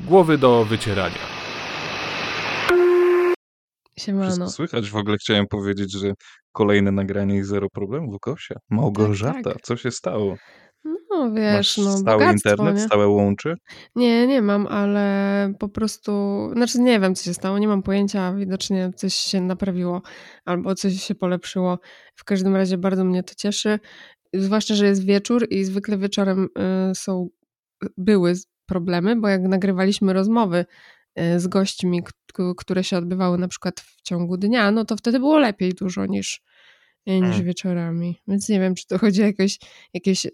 Głowy do wycierania. Siemano. Słychać. W ogóle chciałem powiedzieć, że kolejne nagranie i zero problemów, Gosia. Małgorzata, Tak, tak. co się stało? No wiesz, Masz no stały bogactwo, internet, nie? stałe łącze? Nie, nie mam, ale po prostu, znaczy nie wiem, co się stało, nie mam pojęcia, widocznie coś się naprawiło albo coś się polepszyło. W każdym razie bardzo mnie to cieszy, zwłaszcza, że jest wieczór i zwykle wieczorem y, są, były problemy, bo jak nagrywaliśmy rozmowy y, z gośćmi, które się odbywały na przykład w ciągu dnia, no to wtedy było lepiej dużo niż, y, niż Mm. wieczorami. Więc nie wiem, czy to chodzi o jakieś, jakieś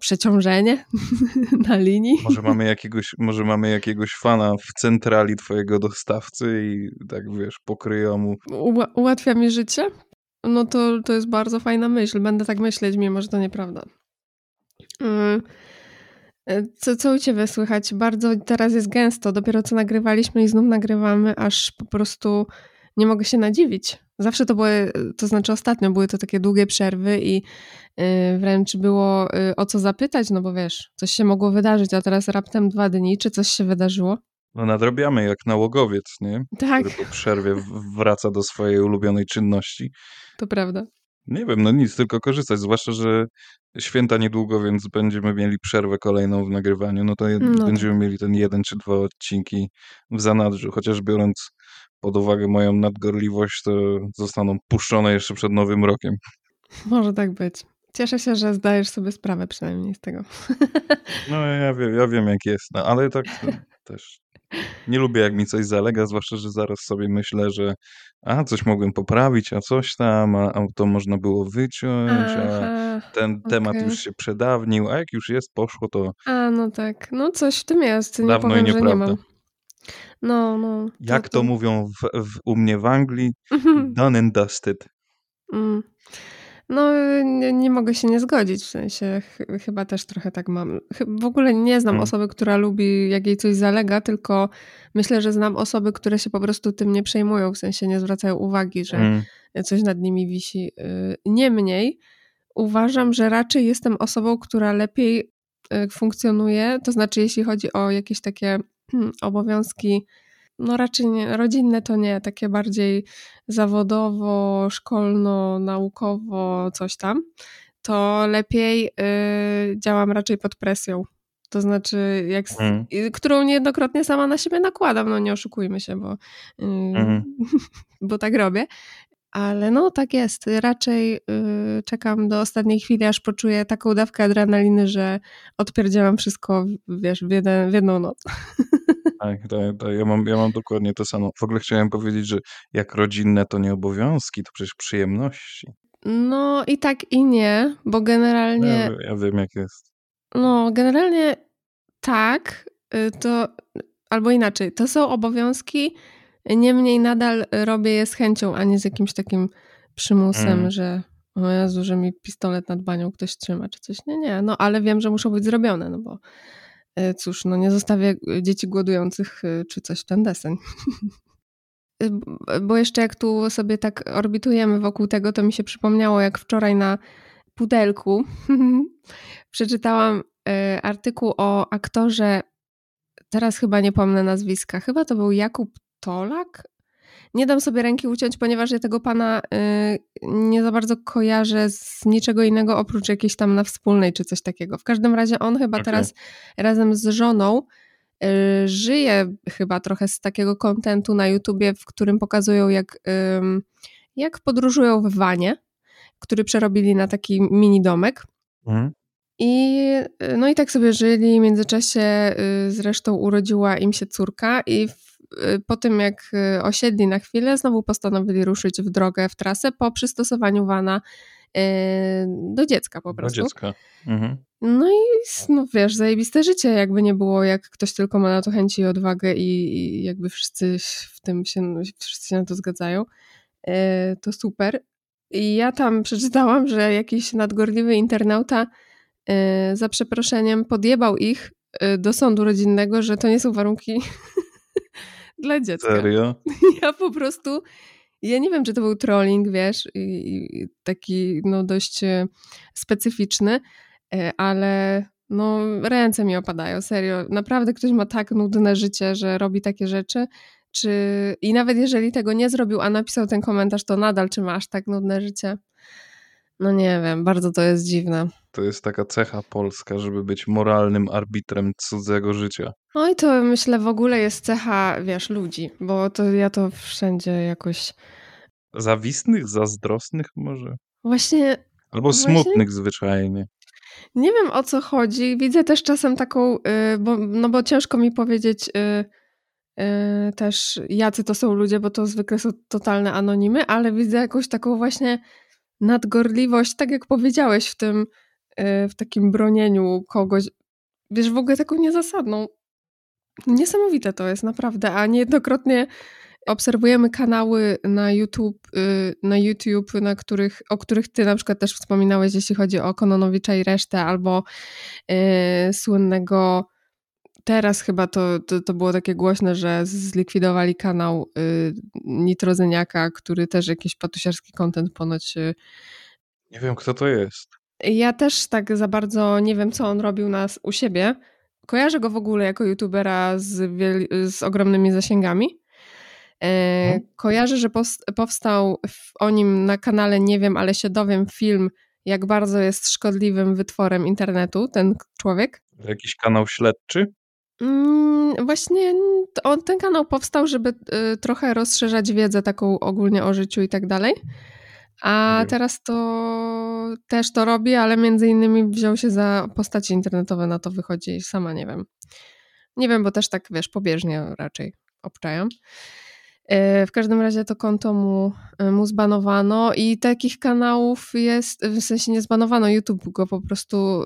przeciążenie na linii. Może mamy jakiegoś, może mamy jakiegoś fana w centrali twojego dostawcy i tak wiesz, pokryją mu. Ua- ułatwia mi życie, no to, to jest bardzo fajna myśl. Będę tak myśleć, mimo że to nieprawda. Mm. E, Co, co u Ciebie słychać? Bardzo teraz jest gęsto. Dopiero co nagrywaliśmy i znów nagrywamy, aż po prostu nie mogę się nadziwić. Zawsze to były, to znaczy ostatnio były to takie długie przerwy i y, wręcz było y, o co zapytać, no bo wiesz, coś się mogło wydarzyć, a teraz raptem dwa dni. Czy coś się wydarzyło? No nadrabiamy jak nałogowiec, nie? Tak, Który po przerwie wraca do swojej ulubionej czynności. To prawda. Nie wiem, no nic, tylko korzystać, zwłaszcza, że święta niedługo, więc będziemy mieli przerwę kolejną w nagrywaniu, no to No będziemy mieli ten jeden czy dwa odcinki w zanadrzu, chociaż biorąc pod uwagę moją nadgorliwość, to zostaną puszczone jeszcze przed nowym rokiem. Może tak być. Cieszę się, że zdajesz sobie sprawę przynajmniej z tego. No ja wiem, ja wiem jak jest, no, ale tak też nie lubię jak mi coś zalega, zwłaszcza, że zaraz sobie myślę, że a coś mogłem poprawić, a coś tam, a, a to można było wyciąć, a Aha, ten temat okej. już się przedawnił, a jak już jest, poszło, to A, no tak. No coś w tym jest. Nie Dawno i powiem, że nie nieprawda. mam. No, no. jak to mówią w, w, u mnie w Anglii, Mhm. done and dusted. Mm. No, nie, nie mogę się nie zgodzić, w sensie ch chyba też trochę tak mam. Chy- W ogóle nie znam Mm. osoby, która lubi, jak jej coś zalega, tylko myślę, że znam osoby, które się po prostu tym nie przejmują, w sensie nie zwracają uwagi, że Mm. coś nad nimi wisi. Y, Niemniej uważam, że raczej jestem osobą, która lepiej y, funkcjonuje, to znaczy jeśli chodzi o jakieś takie hmm, obowiązki, no raczej nie, rodzinne to nie, takie bardziej zawodowo, szkolno, naukowo, coś tam, to lepiej y, działam raczej pod presją. To znaczy, jak, Mm. y, którą niejednokrotnie sama na siebie nakładam, no nie oszukujmy się, bo, y, Mhm. bo tak robię. Ale no tak jest. Raczej y, czekam do ostatniej chwili, aż poczuję taką dawkę adrenaliny, że odpierdzielam wszystko, wiesz, w, jeden, w jedną noc. Tak, tak, tak, ja, mam, ja mam dokładnie to samo. W ogóle chciałem powiedzieć, że jak rodzinne to nie obowiązki, to przecież przyjemności. No i tak i nie, bo generalnie, ja, ja wiem jak jest. no generalnie tak, y, to albo inaczej, to są obowiązki, niemniej nadal robię je z chęcią, a nie z jakimś takim przymusem, Mm. że o Jezu, że mi pistolet nad banią ktoś trzyma, czy coś. Nie, nie, no ale wiem, że muszą być zrobione, no bo cóż, no nie zostawię y, dzieci głodujących y, czy coś w ten deseń. Bo jeszcze jak tu sobie tak orbitujemy wokół tego, to mi się przypomniało, jak wczoraj na pudelku przeczytałam artykuł o aktorze, teraz chyba nie pomnę nazwiska, chyba to był Jakub Tolak. Nie dam sobie ręki uciąć, ponieważ ja tego pana y, nie za bardzo kojarzę z niczego innego oprócz jakiejś tam na wspólnej czy coś takiego. W każdym razie on chyba Okej. teraz razem z żoną y, żyje chyba trochę z takiego kontentu na YouTubie, w którym pokazują jak, jak podróżują w wanie, który przerobili na taki mini domek. Mhm. I, y, no i tak sobie żyli. W międzyczasie zresztą urodziła im się córka i w, po tym jak y, osiedli na chwilę, znowu postanowili ruszyć w drogę, w trasę po przystosowaniu wana y, do dziecka po Do prostu. dziecka. Mhm. No i no wiesz, zajebiste życie, jakby nie było, jak ktoś tylko ma na to chęci i odwagę i, i jakby wszyscy w tym się, wszyscy się na to zgadzają, to super. I ja tam przeczytałam, że jakiś nadgorliwy internauta za przeproszeniem podjebał ich do sądu rodzinnego, że to nie są warunki dla dziecka. Serio? Ja po prostu, ja nie wiem, czy to był trolling, wiesz, i, i taki no dość e, specyficzny, e, ale no ręce mi opadają, serio. Naprawdę ktoś ma tak nudne życie, że robi takie rzeczy, czy i nawet jeżeli tego nie zrobił, a napisał ten komentarz, to nadal czy masz tak nudne życie? No nie wiem, bardzo to jest dziwne. To jest taka cecha polska, żeby być moralnym arbitrem cudzego życia. No i to myślę w ogóle jest cecha, wiesz, ludzi, bo to ja to wszędzie jakoś... Zawistnych, zazdrosnych może? Właśnie... Albo właśnie... smutnych zwyczajnie. Nie wiem o co chodzi. Widzę też czasem taką, yy, bo, no bo ciężko mi powiedzieć yy, yy, też jacy to są ludzie, bo to zwykle są totalne anonimy, ale widzę jakąś taką właśnie nadgorliwość, tak jak powiedziałeś w tym, w takim bronieniu kogoś. Wiesz, w ogóle taką niezasadną. Niesamowite to jest, naprawdę. A niejednokrotnie obserwujemy kanały na YouTube, y, na YouTube, na których, o których ty na przykład też wspominałeś, jeśli chodzi o Kononowicza i resztę, albo yy, słynnego teraz chyba to, to, to, było takie głośne, że zlikwidowali kanał y, Nitrozyniaka, który też jakiś patusiarski content ponoć... Y... Nie wiem, kto to jest. Ja też tak za bardzo nie wiem, co on robił nas u siebie. Kojarzę go w ogóle jako youtubera z, z ogromnymi zasięgami. E, mhm. Kojarzę, że powstał o nim na kanale Nie wiem, ale się dowiem film, jak bardzo jest szkodliwym wytworem internetu ten człowiek. Jakiś kanał śledczy? Mm, właśnie on, ten kanał powstał, żeby y, trochę rozszerzać wiedzę taką ogólnie o życiu i tak dalej. A teraz to też to robi, ale między innymi wziął się za postacie internetowe, na to wychodzi sama nie wiem. Nie wiem, bo też tak, wiesz, pobieżnie raczej obczajam. E, w każdym razie to konto mu, e, mu zbanowano i takich kanałów jest, w sensie nie zbanowano, YouTube go po prostu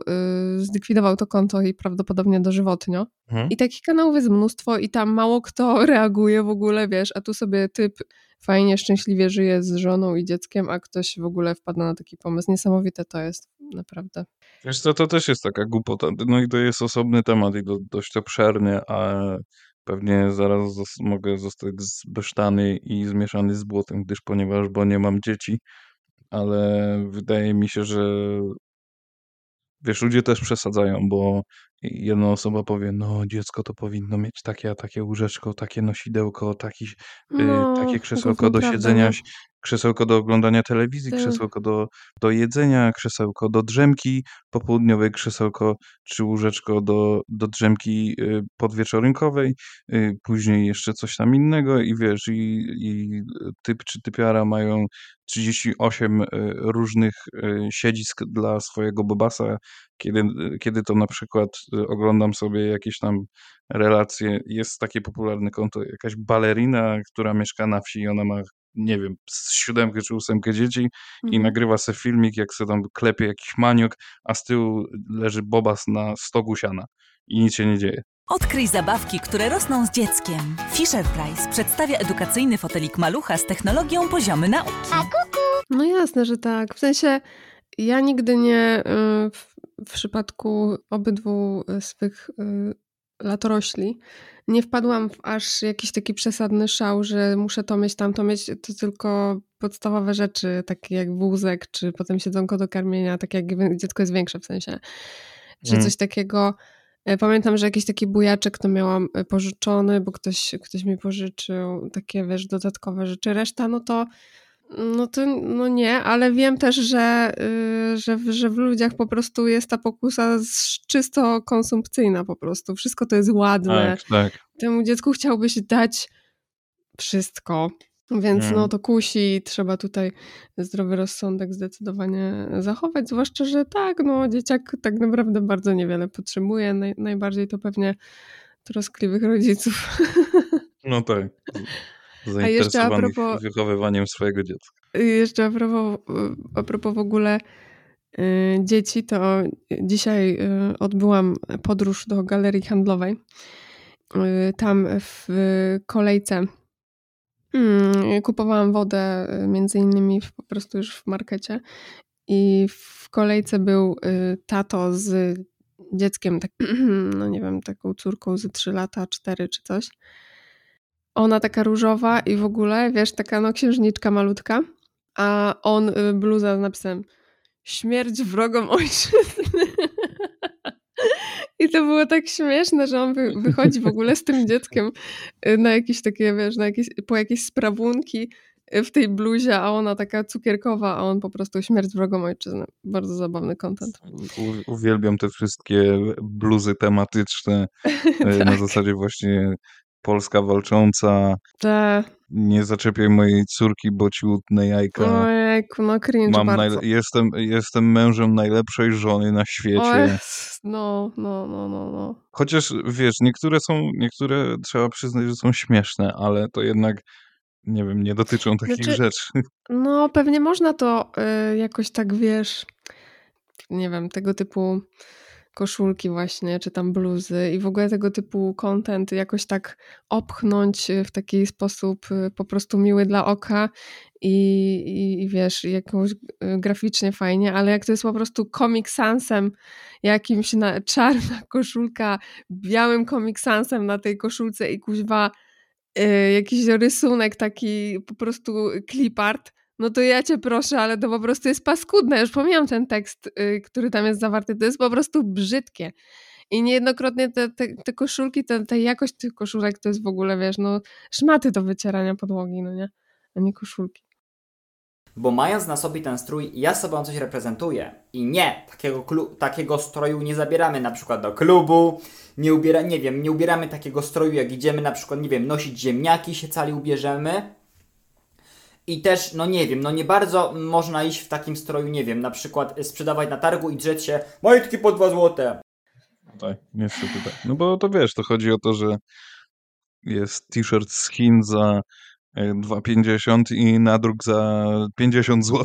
y, zlikwidował to konto i prawdopodobnie dożywotnio. Mhm. I takich kanałów jest mnóstwo i tam mało kto reaguje w ogóle, wiesz, a tu sobie typ fajnie, szczęśliwie żyje z żoną i dzieckiem, a ktoś w ogóle wpada na taki pomysł. Niesamowite to jest, naprawdę. Wiesz co, to też jest taka głupota. No i to jest osobny temat i do, dość obszerny, a Pewnie zaraz zos mogę zostać zbesztany i zmieszany z błotem, gdyż ponieważ bo nie mam dzieci, ale wydaje mi się, że wiesz, ludzie też przesadzają, bo jedna osoba powie, no dziecko to powinno mieć takie a takie łóżeczko, takie nosidełko, taki, y, No, takie krzesełko do siedzenia, krzesełko do oglądania telewizji, Tak. krzesełko do, do jedzenia, krzesełko do drzemki popołudniowej, krzesełko czy łóżeczko do, do drzemki y, podwieczorynkowej, y, później jeszcze coś tam innego i wiesz, i, i typ czy typiara mają 38 y, różnych y, siedzisk dla swojego bobasa, kiedy, kiedy to na przykład y, oglądam sobie jakieś tam relacje, jest takie popularne konto, jakaś balerina, która mieszka na wsi i ona ma nie wiem, z siódemkę czy ósemkę dzieci i mhm. nagrywa sobie filmik, jak sobie tam klepie jakiś maniok, a z tyłu leży bobas na stogu siana i nic się nie dzieje. Odkryj zabawki, które rosną z dzieckiem. Fisher Price przedstawia edukacyjny fotelik malucha z technologią poziomy nauki. A kuku! No jasne, że tak. W sensie ja nigdy nie y, w, przypadku obydwu swych y, latorośli nie wpadłam w aż jakiś taki przesadny szał, że muszę to mieć, tamto mieć. To tylko podstawowe rzeczy, takie jak wózek, czy potem siedzonko do karmienia, tak jak dziecko jest większe w sensie. Czy mm. coś takiego E, pamiętam, że jakiś taki bujaczek to miałam e, pożyczony, bo ktoś, ktoś mi pożyczył takie, wiesz, dodatkowe rzeczy. Reszta, no to no to no nie, ale wiem też, że, yy, że, że w ludziach po prostu jest ta pokusa czysto konsumpcyjna po prostu. Wszystko to jest ładne. Tak, tak. Temu dziecku chciałbyś dać wszystko. Więc no to kusi, trzeba tutaj zdrowy rozsądek zdecydowanie zachować, zwłaszcza, że tak, no dzieciak tak naprawdę bardzo niewiele potrzebuje, Naj, najbardziej to pewnie troskliwych rodziców. No tak, zainteresowanych propos, wychowywaniem swojego dziecka. Jeszcze a propos, a propos w ogóle y, dzieci, to dzisiaj y, odbyłam podróż do galerii handlowej. Y, tam w kolejce Hmm, kupowałam wodę y, między innymi po prostu już w markecie i w kolejce był y, tato z dzieckiem, tak, no nie wiem, taką córką z 3 lata, 4 czy coś. Ona taka różowa i w ogóle, wiesz, taka no księżniczka malutka, a on y, bluza z napisem śmierć wrogom ojczyzny. to było tak śmieszne, że on wy, wychodzi w ogóle z tym dzieckiem y, na jakieś takie, wiesz, na jakieś, po jakieś sprawunki y, w tej bluzie, a ona taka cukierkowa, a on po prostu śmierć wrogom ojczyzny. Bardzo zabawny content. U, uwielbiam te wszystkie bluzy tematyczne na tak. zasadzie właśnie Polska walcząca, Te, nie zaczepiaj mojej córki, bo ci utnę jajka. ojejku, no cringe Mam bardzo. jestem, jestem mężem najlepszej żony na świecie. No, no, no, no, no. Chociaż wiesz, niektóre są, niektóre trzeba przyznać, że są śmieszne, ale to jednak, nie wiem, nie dotyczą takich Znaczy- rzeczy. No, pewnie można to y, jakoś tak, wiesz, nie wiem, tego typu koszulki właśnie, czy tam bluzy i w ogóle tego typu content jakoś tak opchnąć y, w taki sposób y, po prostu miły dla oka i, i, i wiesz, jakoś y, graficznie fajnie, ale jak to jest po prostu Comic Sansem jakimś na, czarna koszulka, białym Comic Sansem na tej koszulce i kuźwa jakiś rysunek taki po prostu clip art, no to ja cię proszę, ale to po prostu jest paskudne. Już pomijam ten tekst, y, który tam jest zawarty. To jest po prostu brzydkie. I niejednokrotnie te, te, te koszulki, te, ta jakość tych koszulek to jest w ogóle, wiesz, no szmaty do wycierania podłogi, no nie? A nie koszulki. Bo mając na sobie ten strój, ja sobą coś reprezentuję. I nie, takiego, takiego stroju nie zabieramy na przykład do klubu, nie ubiera, nie wiem, nie ubieramy takiego stroju, jak idziemy na przykład, nie wiem, nosić ziemniaki, się cali ubierzemy. I też, no nie wiem, no nie bardzo można iść w takim stroju, nie wiem, na przykład sprzedawać na targu i drzeć się majtki po 2 złote. Tak, niestety tak. No bo to wiesz, to chodzi o to, że jest t-shirt z Chin za e, 2,50 i nadruk za 50 zł.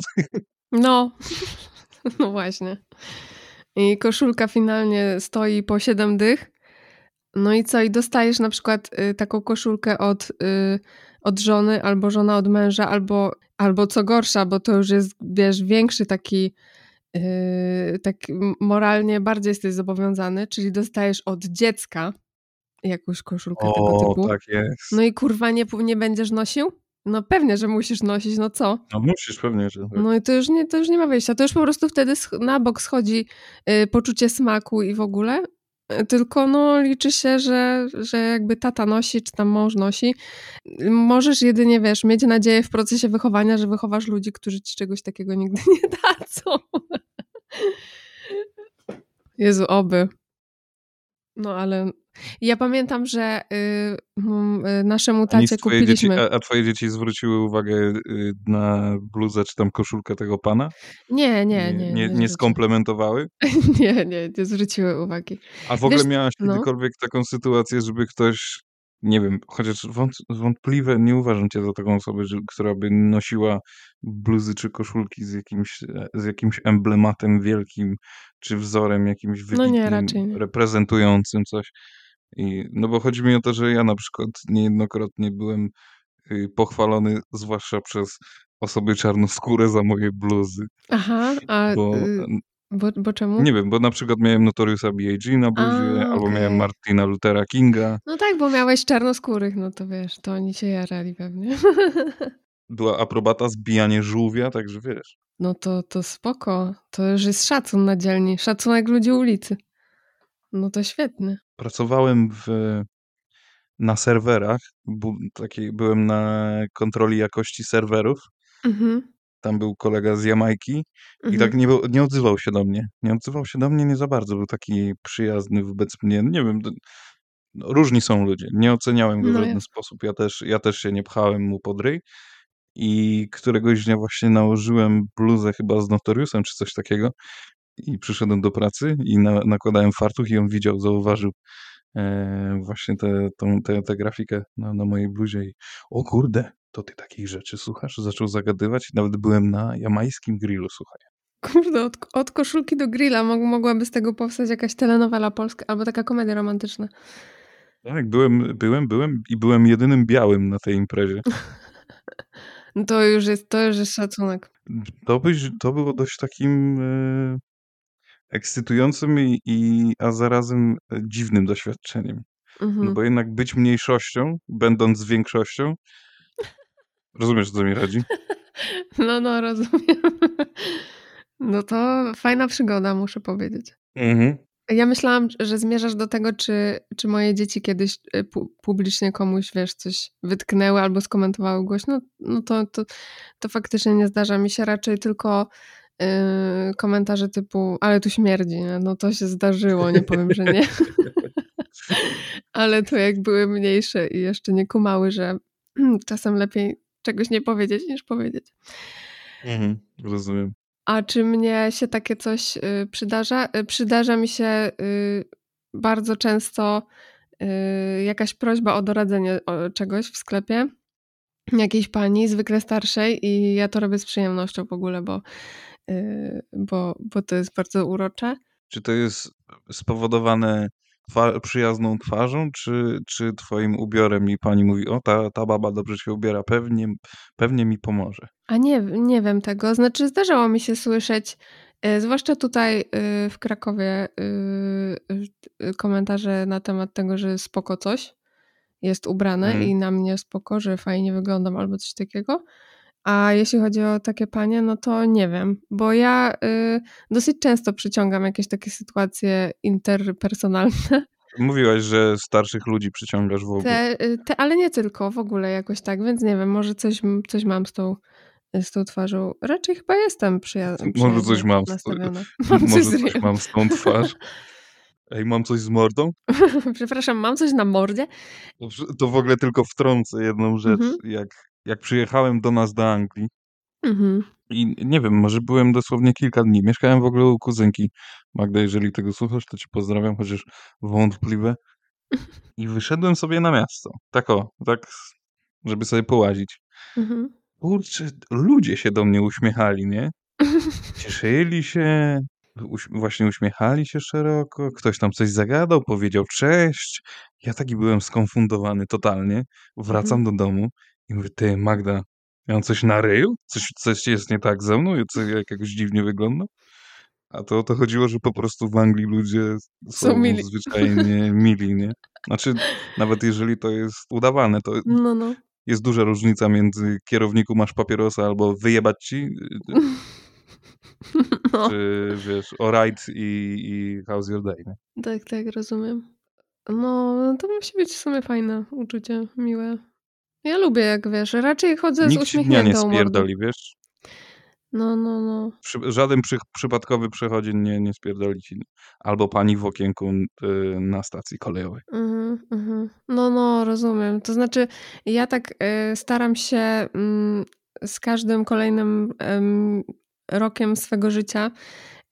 No, no właśnie. I koszulka finalnie stoi po 7 dych. No i co? I dostajesz na przykład y, taką koszulkę od, y, od żony, albo żona od męża, albo, albo co gorsza, bo to już jest, wiesz, większy taki, y, tak moralnie bardziej jesteś zobowiązany, czyli dostajesz od dziecka jakąś koszulkę tego O, typu. tak jest. No i kurwa nie, nie będziesz nosił? No pewnie, że musisz nosić, no co? No musisz pewnie, że tak. No i to już nie, to już nie ma wyjścia. To już po prostu wtedy na bok schodzi y, poczucie smaku i w ogóle. Tylko no, liczy się, że, że jakby tata nosi, czy tam mąż nosi. Możesz jedynie, wiesz, mieć nadzieję w procesie wychowania, że wychowasz ludzi, którzy ci czegoś takiego nigdy nie dadzą. Jezu, oby. No ale ja pamiętam, że y, y, naszemu A tacie dzieci, kupiliśmy... a, a twoje dzieci zwróciły uwagę y, na bluzę czy tam koszulkę tego pana? Nie, nie, nie. nie, Nie, nie skomplementowały? nie, nie, nie zwróciły uwagi. A w ogóle Wiesz, miałaś no. kiedykolwiek taką sytuację, żeby ktoś, nie wiem, chociaż wąt, wątpliwe, nie uważam cię za taką osobę, że, która by nosiła bluzy czy koszulki z jakimś, z jakimś emblematem wielkim, czy wzorem jakimś No nie, wybitnym, nie. reprezentującym coś. I, no bo chodzi mi o to, że ja na przykład niejednokrotnie byłem y, pochwalony, zwłaszcza przez osoby czarnoskóre za moje bluzy, Aha, a bo y, bo, bo czemu? nie wiem, bo na przykład miałem Notoriusa B.I.G. na bluzie, A, albo miałem. Martina Luthera Kinga, No tak, bo miałeś czarnoskórych, no to wiesz, to oni się jarali pewnie. była aprobata zbijanie żółwia, także wiesz. No to, to spoko. To już jest szacun na dzielni. Szacunek ludzi ulicy. No to świetnie. Pracowałem w, na serwerach, bu, taki, byłem na kontroli jakości serwerów, Mhm. tam był kolega z Jamajki i mhm. tak nie, był- nie odzywał się do mnie. Nie odzywał się do mnie nie za bardzo, był taki przyjazny wobec mnie. Nie wiem, no, różni są ludzie. Nie oceniałem go w No żaden ja- sposób. Ja też, ja też się nie pchałem mu pod ryj. I któregoś dnia właśnie nałożyłem bluzę chyba z Notoriusem czy coś takiego i przyszedłem do pracy i na, nakładałem fartuch i on widział, zauważył e, właśnie tę tę tę grafikę na, na mojej bluzie i o kurde, to ty takich rzeczy słuchasz? Zaczął zagadywać i nawet byłem na jamańskim grillu, słuchaj. Kurde, od, od koszulki do grilla mog, mogłaby z tego powstać jakaś telenowela polska albo taka komedia romantyczna. Tak, byłem, byłem, byłem i byłem jedynym białym na tej imprezie. No to już jest, to już jest szacunek. To, byś, to było dość takim e, ekscytującym, i, i, a zarazem e, dziwnym doświadczeniem. Mhm. No bo jednak być mniejszością, będąc większością, rozumiesz, co mi chodzi? No, no, rozumiem. No to fajna przygoda, muszę powiedzieć. Mhm. Ja myślałam, że zmierzasz do tego, czy, czy moje dzieci kiedyś pu- publicznie komuś, wiesz, coś wytknęły albo skomentowały głośno. No to, to, to faktycznie nie zdarza mi się raczej tylko yy, komentarze typu, ale tu śmierdzi, no to się zdarzyło, nie powiem, że nie. ale to jak były mniejsze i jeszcze nie kumały, że czasem lepiej czegoś nie powiedzieć niż powiedzieć. Mhm, rozumiem. A czy mnie się takie coś y, przydarza? Y, Przydarza mi się y, bardzo często jakaś prośba o doradzenie czegoś w sklepie. Jakiejś pani, zwykle starszej, i ja to robię z przyjemnością w ogóle, bo, bo, bo to jest bardzo urocze. Czy to jest spowodowane twa przyjazną twarzą, czy, czy twoim ubiorem i pani mówi, o ta, ta baba dobrze się ubiera, pewnie, pewnie mi pomoże. A nie, nie wiem tego. Znaczy, zdarzało mi się słyszeć, y, zwłaszcza tutaj y, w Krakowie, y, y, komentarze na temat tego, że spoko coś jest ubrane Mhm. i na mnie spoko, że fajnie wyglądam albo coś takiego. A jeśli chodzi o takie panie, no to nie wiem, bo ja y, dosyć często przyciągam jakieś takie sytuacje interpersonalne, Mówiłaś, że starszych ludzi przyciągasz w ogóle. te, y, te, ale nie tylko, w ogóle jakoś tak, więc nie wiem, może coś, coś mam z tą, z tą twarzą. Raczej chyba jestem przyja- Może coś mam z-. Mam coś Może coś ryjem. mam z tą twarz. Ej, mam coś z mordą? Przepraszam, mam coś na mordzie? To w ogóle tylko wtrącę jedną rzecz. Mhm. Jak, jak przyjechałem do nas do Anglii Mhm. i nie wiem, może byłem dosłownie kilka dni. Mieszkałem w ogóle u kuzynki. Magda, jeżeli tego słuchasz, to cię pozdrawiam, chociaż wątpliwe. I wyszedłem sobie na miasto. Tak o, tak, żeby sobie połazić. Mhm. Kurczę, ludzie się do mnie uśmiechali, nie? Cieszyli się, uś właśnie uśmiechali się szeroko, ktoś tam coś zagadał, powiedział cześć. Ja taki byłem skonfundowany totalnie. Wracam do domu i mówię, ty Magda, ja mam coś na ryju? Coś, coś jest nie tak ze mną? Ja co, jak jakoś dziwnie wyglądam? A to o to chodziło, że po prostu w Anglii ludzie są, mili. zwyczajnie mili, nie? Znaczy, nawet jeżeli to jest udawane, to No, no. jest duża różnica między kierowniku masz papierosa albo wyjebać ci, y, no. czy wiesz, alright i, i how's your day, nie? Tak, tak, rozumiem. No, to musi być w sumie fajne uczucie, miłe. Ja lubię, jak wiesz, raczej chodzę z Nikt nie uśmiechniętą mordą. spierdoli, wiesz? No, no, no. Przy, żaden przy, przypadkowy przechodzień nie, nie spierdoli ci. Albo pani w okienku y, na stacji kolejowej. Mhm, mhm. No, no, rozumiem. To znaczy, ja tak y, staram się mm, z każdym kolejnym em, rokiem swego życia,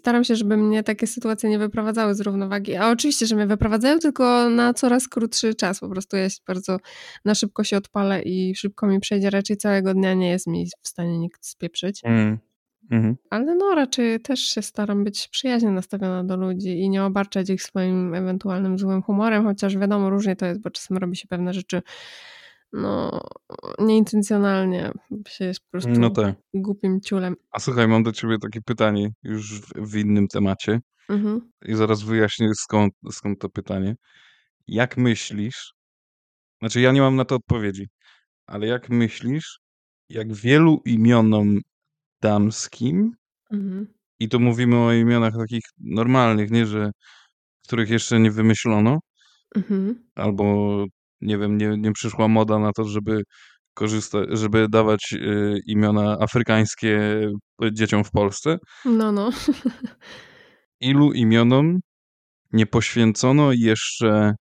staram się, żeby mnie takie sytuacje nie wyprowadzały z równowagi. A oczywiście, że mnie wyprowadzają, tylko na coraz krótszy czas. Po prostu ja się bardzo na szybko się odpalę i szybko mi przejdzie. Raczej całego dnia nie jest mi w stanie nikt spieprzyć. Mm. Mhm. Ale no raczej też się staram być przyjaźnie nastawiona do ludzi i nie obarczać ich swoim ewentualnym złym humorem, chociaż wiadomo, różnie to jest, bo czasem robi się pewne rzeczy no nieintencjonalnie, się jest po prostu No tak. głupim ciulem. A słuchaj, mam do ciebie takie pytanie już w, w innym temacie Mhm. i zaraz wyjaśnię skąd, skąd to pytanie. Jak myślisz, znaczy ja nie mam na to odpowiedzi, ale jak myślisz, jak wielu imionom damskim, Mhm. i tu mówimy o imionach takich normalnych, nie, że których jeszcze nie wymyślono, Mhm. albo nie wiem, nie, nie przyszła moda na to, żeby korzystać, żeby dawać y, imiona afrykańskie dzieciom w Polsce. No, no. Ilu imionom nie poświęcono jeszcze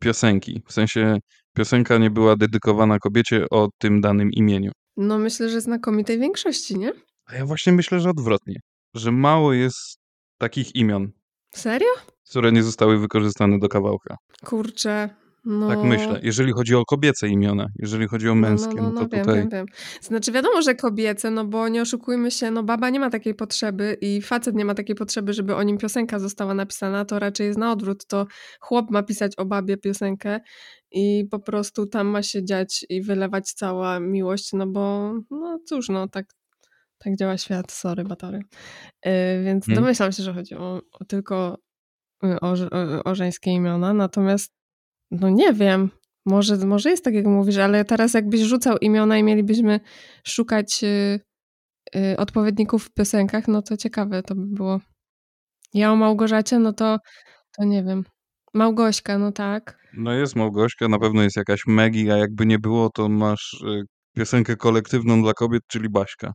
piosenki? W sensie piosenka nie była dedykowana kobiecie o tym danym imieniu. No myślę, że znakomitej większości, nie? A ja właśnie myślę, że odwrotnie. Że mało jest takich imion, Serio? które nie zostały wykorzystane do kawałka. Kurczę. No... Tak myślę. Jeżeli chodzi o kobiece imiona, jeżeli chodzi o męskie, no, to wiem, tutaj... wiem, wiem. Znaczy wiadomo, że kobiece, no bo nie oszukujmy się, no baba nie ma takiej potrzeby i facet nie ma takiej potrzeby, żeby o nim piosenka została napisana, to raczej jest na odwrót, to chłop ma pisać o babie piosenkę i po prostu tam ma się dziać i wylewać cała miłość, no bo no cóż, no tak, tak działa świat, sorry batory. Yy, więc Hmm. domyślam się, że chodzi o, o tylko y, o, o, o żeńskie imiona, natomiast no nie wiem. Może, może jest tak, jak mówisz, ale teraz jakbyś rzucał imiona i mielibyśmy szukać y, y, odpowiedników w piosenkach, no to ciekawe to by było. Ja o Małgorzacie, no to, to nie wiem. Małgośka, no tak. No jest Małgośka, na pewno jest jakaś Megi, a jakby nie było, to masz y, piosenkę kolektywną dla kobiet, czyli Baśka.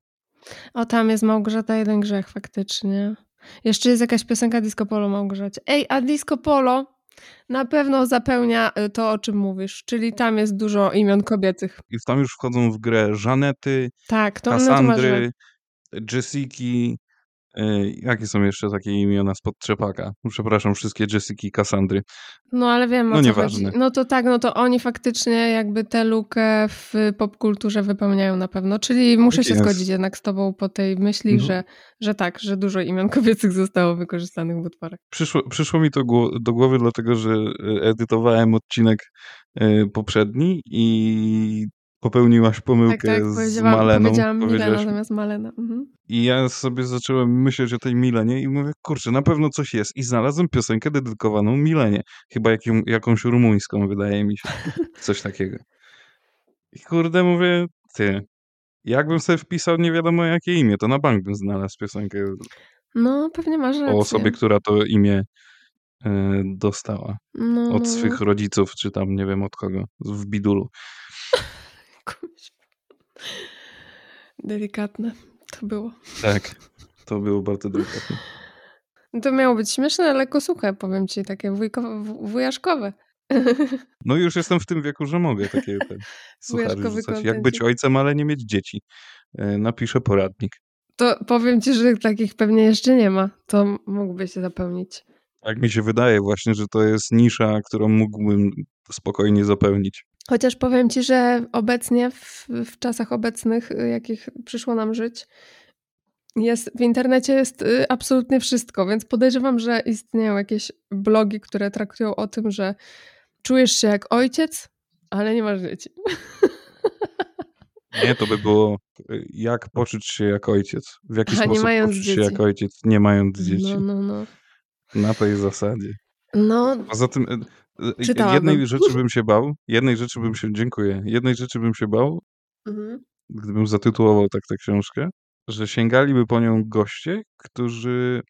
O, tam jest Małgorzata jeden grzech faktycznie. Jeszcze jest jakaś piosenka Disco Polo Małgorzacie. Ej, a Disco Polo na pewno zapełnia y, to, o czym mówisz, czyli tam jest dużo imion kobiecych. I tam już wchodzą w grę Żanety, Tak, to. Kasandry, Jessiki. Y, Jakie są jeszcze takie imiona spod trzepaka? Przepraszam, wszystkie Jessiki i Kasandry. No ale wiem o No co nieważne. chodzi. No to tak, no to oni faktycznie jakby tę lukę w popkulturze wypełniają na pewno. Czyli muszę Tak się jest. zgodzić jednak z tobą po tej myśli, Mhm. że, że tak, że dużo imion kobiecych zostało wykorzystanych w utworach. Przyszło, przyszło mi to do głowy, dlatego że y, edytowałem odcinek y, poprzedni i popełniłaś Tak, pomyłkę tak, z powiedziałam, Maleną. powiedziałam Milena zamiast Malena. Mhm. I ja sobie zacząłem myśleć o tej Milenie i mówię, kurczę, na pewno coś jest. I znalazłem piosenkę dedykowaną Milenie. Chyba jaką, jakąś rumuńską, wydaje mi się. Coś takiego. I kurde, mówię, ty, jakbym sobie wpisał nie wiadomo jakie imię, to na bank bym znalazł piosenkę No, pewnie masz rację. o osobie, która to imię e, dostała. no, Od no, swych rodziców, czy tam nie wiem od kogo, w bidulu. Delikatne to było. Tak, to było bardzo delikatne. To miało być śmieszne, ale lekko suche, powiem ci, takie wujkowe, wujaszkowe. No już jestem w tym wieku, że mogę takie te suchary rzucać. Jak być ojcem, ale nie mieć dzieci. E, Napiszę poradnik. To powiem ci, że takich pewnie jeszcze nie ma. To mógłbyś zapełnić. Tak mi się wydaje właśnie, że to jest nisza, którą mógłbym spokojnie zapełnić. Chociaż powiem ci, że obecnie, w, w czasach obecnych, y, jakich przyszło nam żyć, jest, w internecie jest y, absolutnie wszystko, więc podejrzewam, że istnieją jakieś blogi, które traktują o tym, że czujesz się jak ojciec, ale nie masz dzieci. Nie, to by było e, jak poczuć się jak ojciec. W jaki Aha, sposób poczuć się dzieci. jak ojciec, nie mając dzieci. No, no, no. Na tej zasadzie. No, Poza tym Czytałabym. jednej rzeczy bym się bał, jednej rzeczy bym się, dziękuję, jednej rzeczy bym się bał, mhm. gdybym zatytułował tak tę książkę, że sięgaliby po nią goście, którzy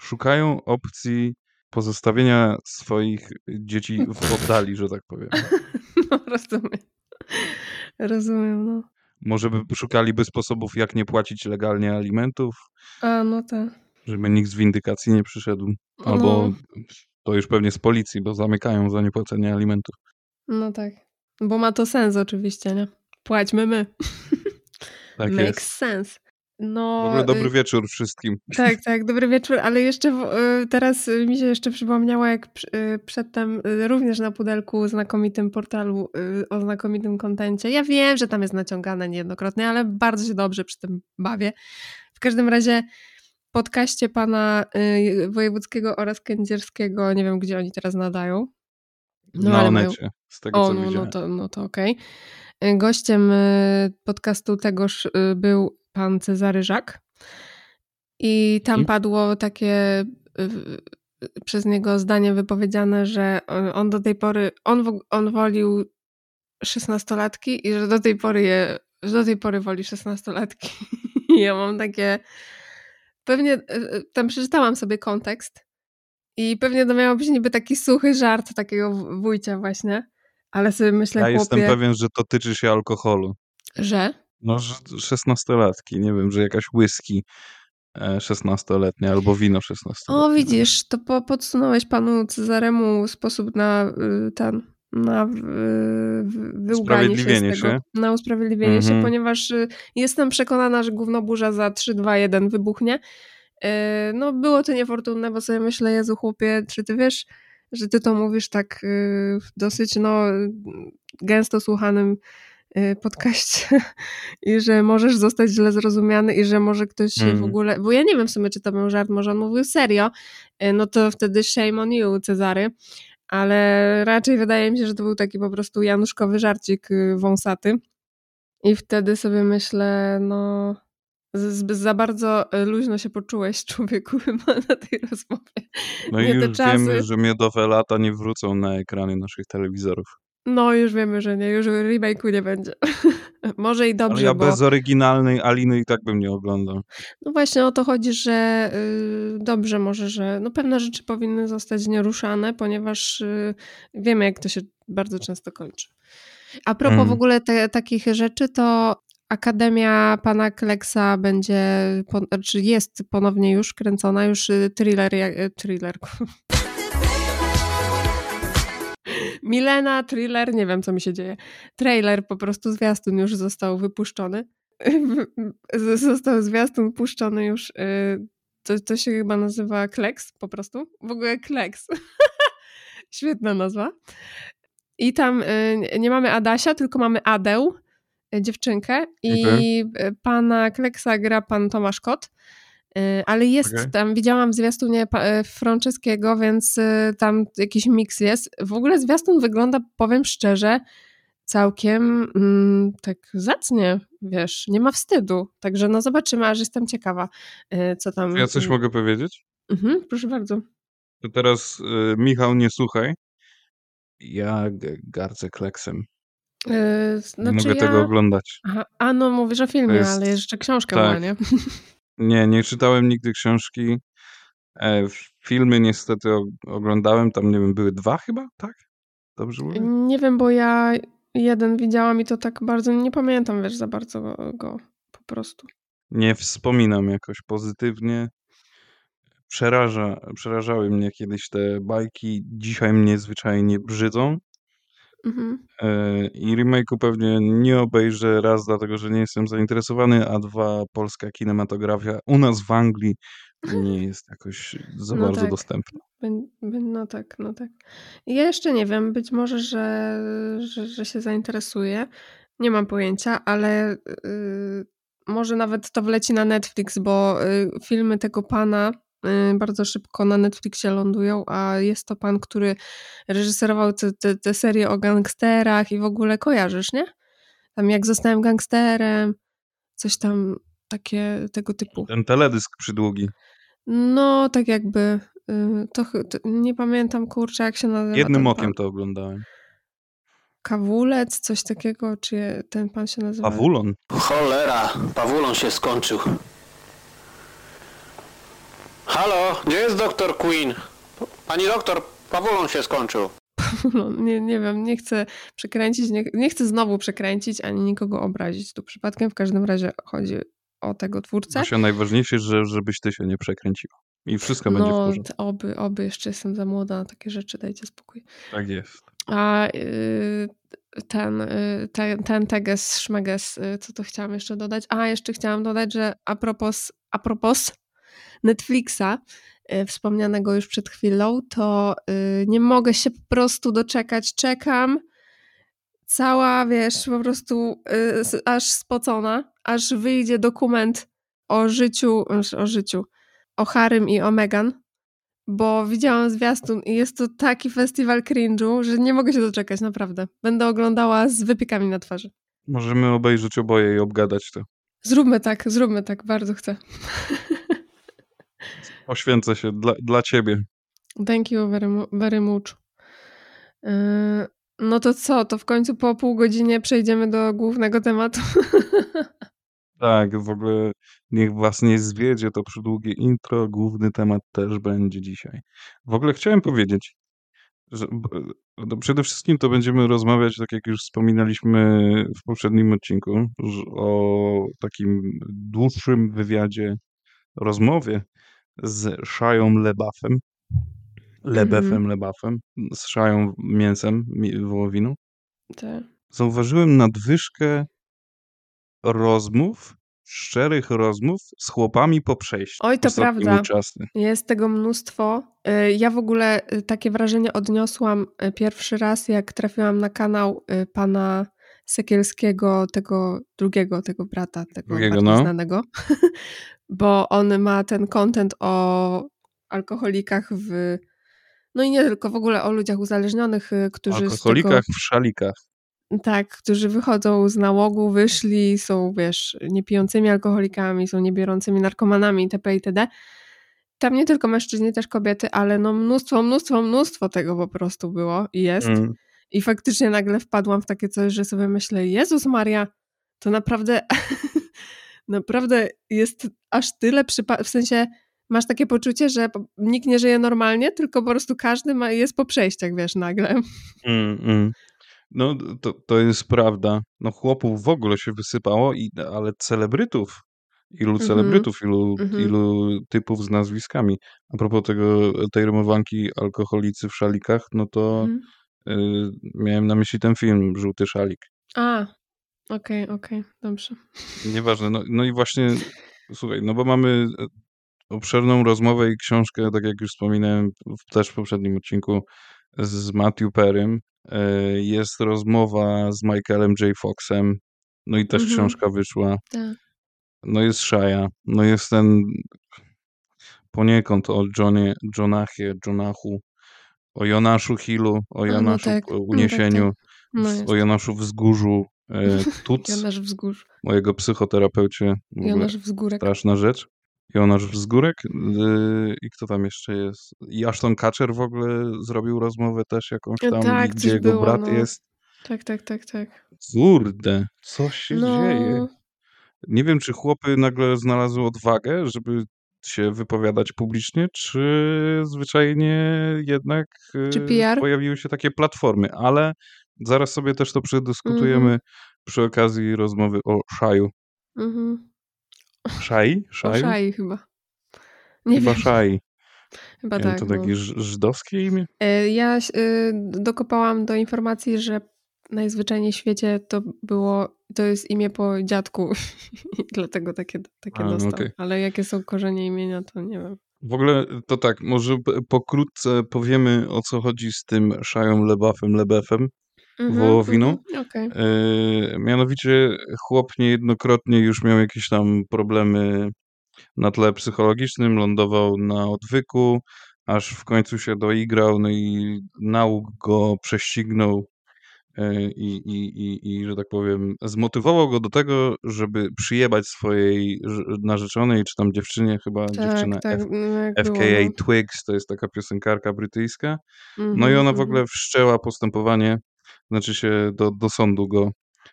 szukają opcji pozostawienia swoich dzieci w oddali, że tak powiem. no rozumiem. Rozumiem, no. Może by szukaliby sposobów, jak nie płacić legalnie alimentów, A, no tak. żeby nikt z windykacji nie przyszedł. Albo No. To już pewnie z policji, bo zamykają za niepłacenie alimentów. No tak. Bo ma to sens oczywiście, nie? Płaćmy my. Tak Makes jest. sense. No, W ogóle dobry y, wieczór wszystkim. Tak, tak, dobry wieczór, ale jeszcze y, teraz y, mi się jeszcze przypomniało, jak przedtem również na pudelku znakomitym portalu o znakomitym kontencie. Ja wiem, że tam jest naciągane niejednokrotnie, ale bardzo się dobrze przy tym bawię. W każdym razie podcaście pana y, wojewódzkiego oraz kędzierskiego, nie wiem gdzie oni teraz nadają. No, na Onecie, z tego o, co no, no widziałem. to, no to okej. Y, Gościem y, podcastu tegoż y, był pan Cezary Żak. I tam Mhm. padło takie przez niego zdanie wypowiedziane, że on- do tej pory, on, on wolił szesnastolatki i że do tej pory je, że do tej pory woli szesnastolatki. I ja mam takie, pewnie, y, y, tam przeczytałam sobie kontekst i pewnie to miał być niby taki suchy żart takiego wujcia właśnie, ale sobie myślę, Ja chłopie, jestem pewien, że to tyczy się alkoholu. że? No, że szesnastolatki, nie wiem, że jakaś whisky e, szesnastoletnia albo wino szesnastoletnie. O, widzisz, to po, podsunąłeś panu Cezaremu sposób na y, ten, na wy- wyłganie się z Usprawiedliwienie tego. się. Na usprawiedliwienie się, Mhm. ponieważ y, jestem przekonana, że gównoburza za 3, 2, 1 wybuchnie. Y, No, było to niefortunne, bo sobie myślę, Jezu chłopie, czy ty wiesz, że ty to mówisz tak y, w dosyć, no, gęsto słuchanym podcaście i że możesz zostać źle zrozumiany i że może ktoś się w Mm. ogóle, bo ja nie wiem w sumie, czy to był żart, może on mówił serio, no to wtedy shame on you, Cezary, ale raczej wydaje mi się, że to był taki po prostu januszkowy żarcik y, wąsaty i wtedy sobie myślę, no z- za bardzo y, luźno się poczułeś człowieku chyba na tej rozmowie. No i już czasy. wiemy, że miodowe lata nie wrócą na ekrany naszych telewizorów. No już wiemy, że nie, już remake'u nie będzie. Może i Ale dobrze, ja bo bez oryginalnej Aliny i tak bym nie oglądał. no właśnie o to chodzi, że y, dobrze może, że no pewne rzeczy powinny zostać nieruszane, ponieważ y, wiemy, jak to się bardzo często kończy. A propos Mm. w ogóle te, takich rzeczy, to Akademia Pana Kleksa będzie, czy jest ponownie już kręcona, już y, thriller, thriller. Milena, thriller, nie wiem co mi się dzieje. Trailer, po prostu zwiastun już został wypuszczony. Został zwiastun puszczony już. y, To, to się chyba nazywa Kleks po prostu. W ogóle Kleks. Świetna nazwa. I tam y, nie mamy Adasia, tylko mamy Adeł, y, dziewczynkę. I pana Kleksa gra pan Tomasz Kot. Y, Ale jest Okej. tam, widziałam zwiastunie y, Franceskiego, więc y, tam jakiś miks jest. W ogóle zwiastun wygląda, powiem szczerze, całkiem mm, tak zacnie, wiesz, nie ma wstydu. Także no zobaczymy, aż jestem ciekawa, y, co tam... Ja coś y, mogę powiedzieć? Mhm, proszę bardzo. To teraz y, Michał, nie słuchaj. Ja gardzę kleksem. Y, Nie znaczy mogę ja... tego oglądać. Aha, a no mówisz o filmie, jest- ale jeszcze książka tak. była, nie? Nie, nie czytałem nigdy książki. E, filmy niestety o- oglądałem, tam nie wiem, były dwa chyba, tak? Dobrze mówię? Nie wiem, bo ja jeden widziałam i to tak bardzo nie pamiętam, wiesz, za bardzo go, go po prostu. Nie wspominam jakoś pozytywnie. Przeraża, przerażały mnie kiedyś te bajki, dzisiaj mnie zwyczajnie brzydzą. Mhm. E, I remake'u pewnie nie obejrzę raz, dlatego że nie jestem zainteresowany, a dwa, polska kinematografia u nas w Anglii nie jest jakoś za No bardzo tak. dostępna. No tak, no tak. Ja jeszcze nie wiem, być może, że, że, że się zainteresuję. Nie mam pojęcia, ale y, może nawet to wleci na Netflix, bo y, filmy tego pana y, bardzo szybko na Netflixie lądują, a jest to pan, który reżyserował te, te, te serie o gangsterach i w ogóle kojarzysz, nie? Tam jak zostałem gangsterem, coś tam takie tego typu. Ten teledysk przydługi. No, tak jakby. y, To, to nie pamiętam kurczę, jak się nazywa. Jednym okiem pan. to oglądałem. Kawulec, coś takiego, czy ten pan się nazywa? Pawulon. Cholera, Pawulon się skończył. Halo, gdzie jest doktor Queen? Pani doktor, Pawulon się skończył. No, nie, nie wiem, nie chcę przekręcić, nie, nie chcę znowu przekręcić, ani nikogo obrazić. Tu przypadkiem w każdym razie chodzi o tego twórcę. Właśnie najważniejsze, że, żebyś ty się nie przekręciła. I wszystko będzie w No, porządku. oby, oby, jeszcze jestem za młoda na takie rzeczy, dajcie spokój. Tak jest. A y, ten, y, ten, ten teges, szmeges, y, co to chciałam jeszcze dodać? A, jeszcze chciałam dodać, że a propos, a propos Netflixa, y, wspomnianego już przed chwilą, to y, nie mogę się po prostu doczekać. Czekam. Cała, wiesz, po prostu y, aż spocona, aż wyjdzie dokument o życiu, o życiu, o Harrym i o Meghan bo widziałam zwiastun i jest to taki festiwal cringe'u, że nie mogę się doczekać, naprawdę. Będę oglądała z wypiekami na twarzy. Możemy obejrzeć oboje i obgadać to. Zróbmy tak, zróbmy tak, bardzo chcę. Poświęcę się dla, dla ciebie. Thank you very, very much. Yy, no to co, to w końcu po pół godzinie przejdziemy do głównego tematu. Tak, w ogóle niech was nie zwiedzie to przydługie intro, główny temat też będzie dzisiaj. W ogóle chciałem powiedzieć, że no przede wszystkim to będziemy rozmawiać, tak jak już wspominaliśmy w poprzednim odcinku, o takim dłuższym wywiadzie, rozmowie z Szają Lebaffem, Lebefem, Mhm. Lebaffem, z Szają Mięsem, mi- wołowiną. Tak. Zauważyłem nadwyżkę rozmów, szczerych rozmów z chłopami po przejściu. Oj, to prawda. czasy. Jest tego mnóstwo. Y, Ja w ogóle y, takie wrażenie odniosłam y, pierwszy raz, jak trafiłam na kanał pana Sekielskiego, tego drugiego, tego brata, tego Drugiego, no. znanego, bo on ma ten content o alkoholikach w... No i nie tylko, w ogóle o ludziach uzależnionych, y, którzy z Alkoholikach tego... w szalikach. Tak, którzy wychodzą z nałogu, wyszli, są, wiesz, niepijącymi alkoholikami, są niebiorącymi narkomanami itp. itd. Tam nie tylko mężczyźni, też kobiety, ale no mnóstwo, mnóstwo, mnóstwo tego po prostu było i jest. Mm. I faktycznie nagle wpadłam w takie coś, że sobie myślę, Jezus Maria, to naprawdę naprawdę jest aż tyle przypadków, w sensie masz takie poczucie, że nikt nie żyje normalnie, tylko po prostu każdy ma, jest po przejściach, wiesz, nagle. Mm, mm. No to, to jest prawda. No chłopów w ogóle się wysypało, i, ale celebrytów, ilu Mhm. celebrytów, ilu, Mhm. ilu typów z nazwiskami. A propos tego, tej rymowanki alkoholicy w szalikach, no to Mhm. y, miałem na myśli ten film Żółty szalik. A, okej, okej, dobrze. Nieważne. No, no i właśnie, słuchaj, no bo mamy e, obszerną rozmowę i książkę, tak jak już wspominałem w, też w poprzednim odcinku z Matthew Perrym. E, Jest rozmowa z Michaelem J. Foxem, no i też Mhm. książka wyszła. Tak. No jest Shia, no jest ten poniekąd o Johnie, Jonachie, Jonachu, o Jonaszu Hillu, o no Jonaszu tak, w no tak, uniesieniu, tak. No jest. o Jonaszu Wzgórzu, Tuc, Jonasz Wzgórz. mojego psychoterapeucie, Jonasz Wzgórek. straszna rzecz. Jonasz Wzgórek yy, i kto tam jeszcze jest? I Ashton Kutcher w ogóle zrobił rozmowę też jakąś E, tam, tak, gdzie jego było, brat no. jest. Tak, tak, tak, tak. Kurde, co się dzieje? No, Nie wiem, czy chłopy nagle znalazły odwagę, żeby się wypowiadać publicznie, czy zwyczajnie jednak czy yy, PR? pojawiły się takie platformy, ale zaraz sobie też to przedyskutujemy Mhm. przy okazji rozmowy o Szaju. Mhm. Szai? O Szaju? Szai chyba. Nie Chyba wiem, Szai. chyba tak. to No. takie ż- żydowskie imię? E, Ja y, dokopałam do informacji, że najzwyczajniej w świecie to było, to jest imię po dziadku dlatego takie, takie A, no dostał. okej. Ale jakie są korzenie imienia, to nie wiem. W ogóle to tak, może pokrótce powiemy o co chodzi z tym Szają Lebafem Lebefem, Mhm, wołowiną. mhm, Okej. E, mianowicie chłop niejednokrotnie już miał jakieś tam problemy na tle psychologicznym, lądował na odwyku, aż w końcu się doigrał, no i nauk go prześcignął e, i, i, i, i, że tak powiem, zmotywował go do tego, żeby przyjebać swojej narzeczonej, czy tam dziewczynie, chyba dziewczyna Tak, tak, F, no było, FKA no. Twigs, to jest taka piosenkarka brytyjska. No i Mhm, ona w mhm. ogóle wszczęła postępowanie, znaczy się do, do sądu go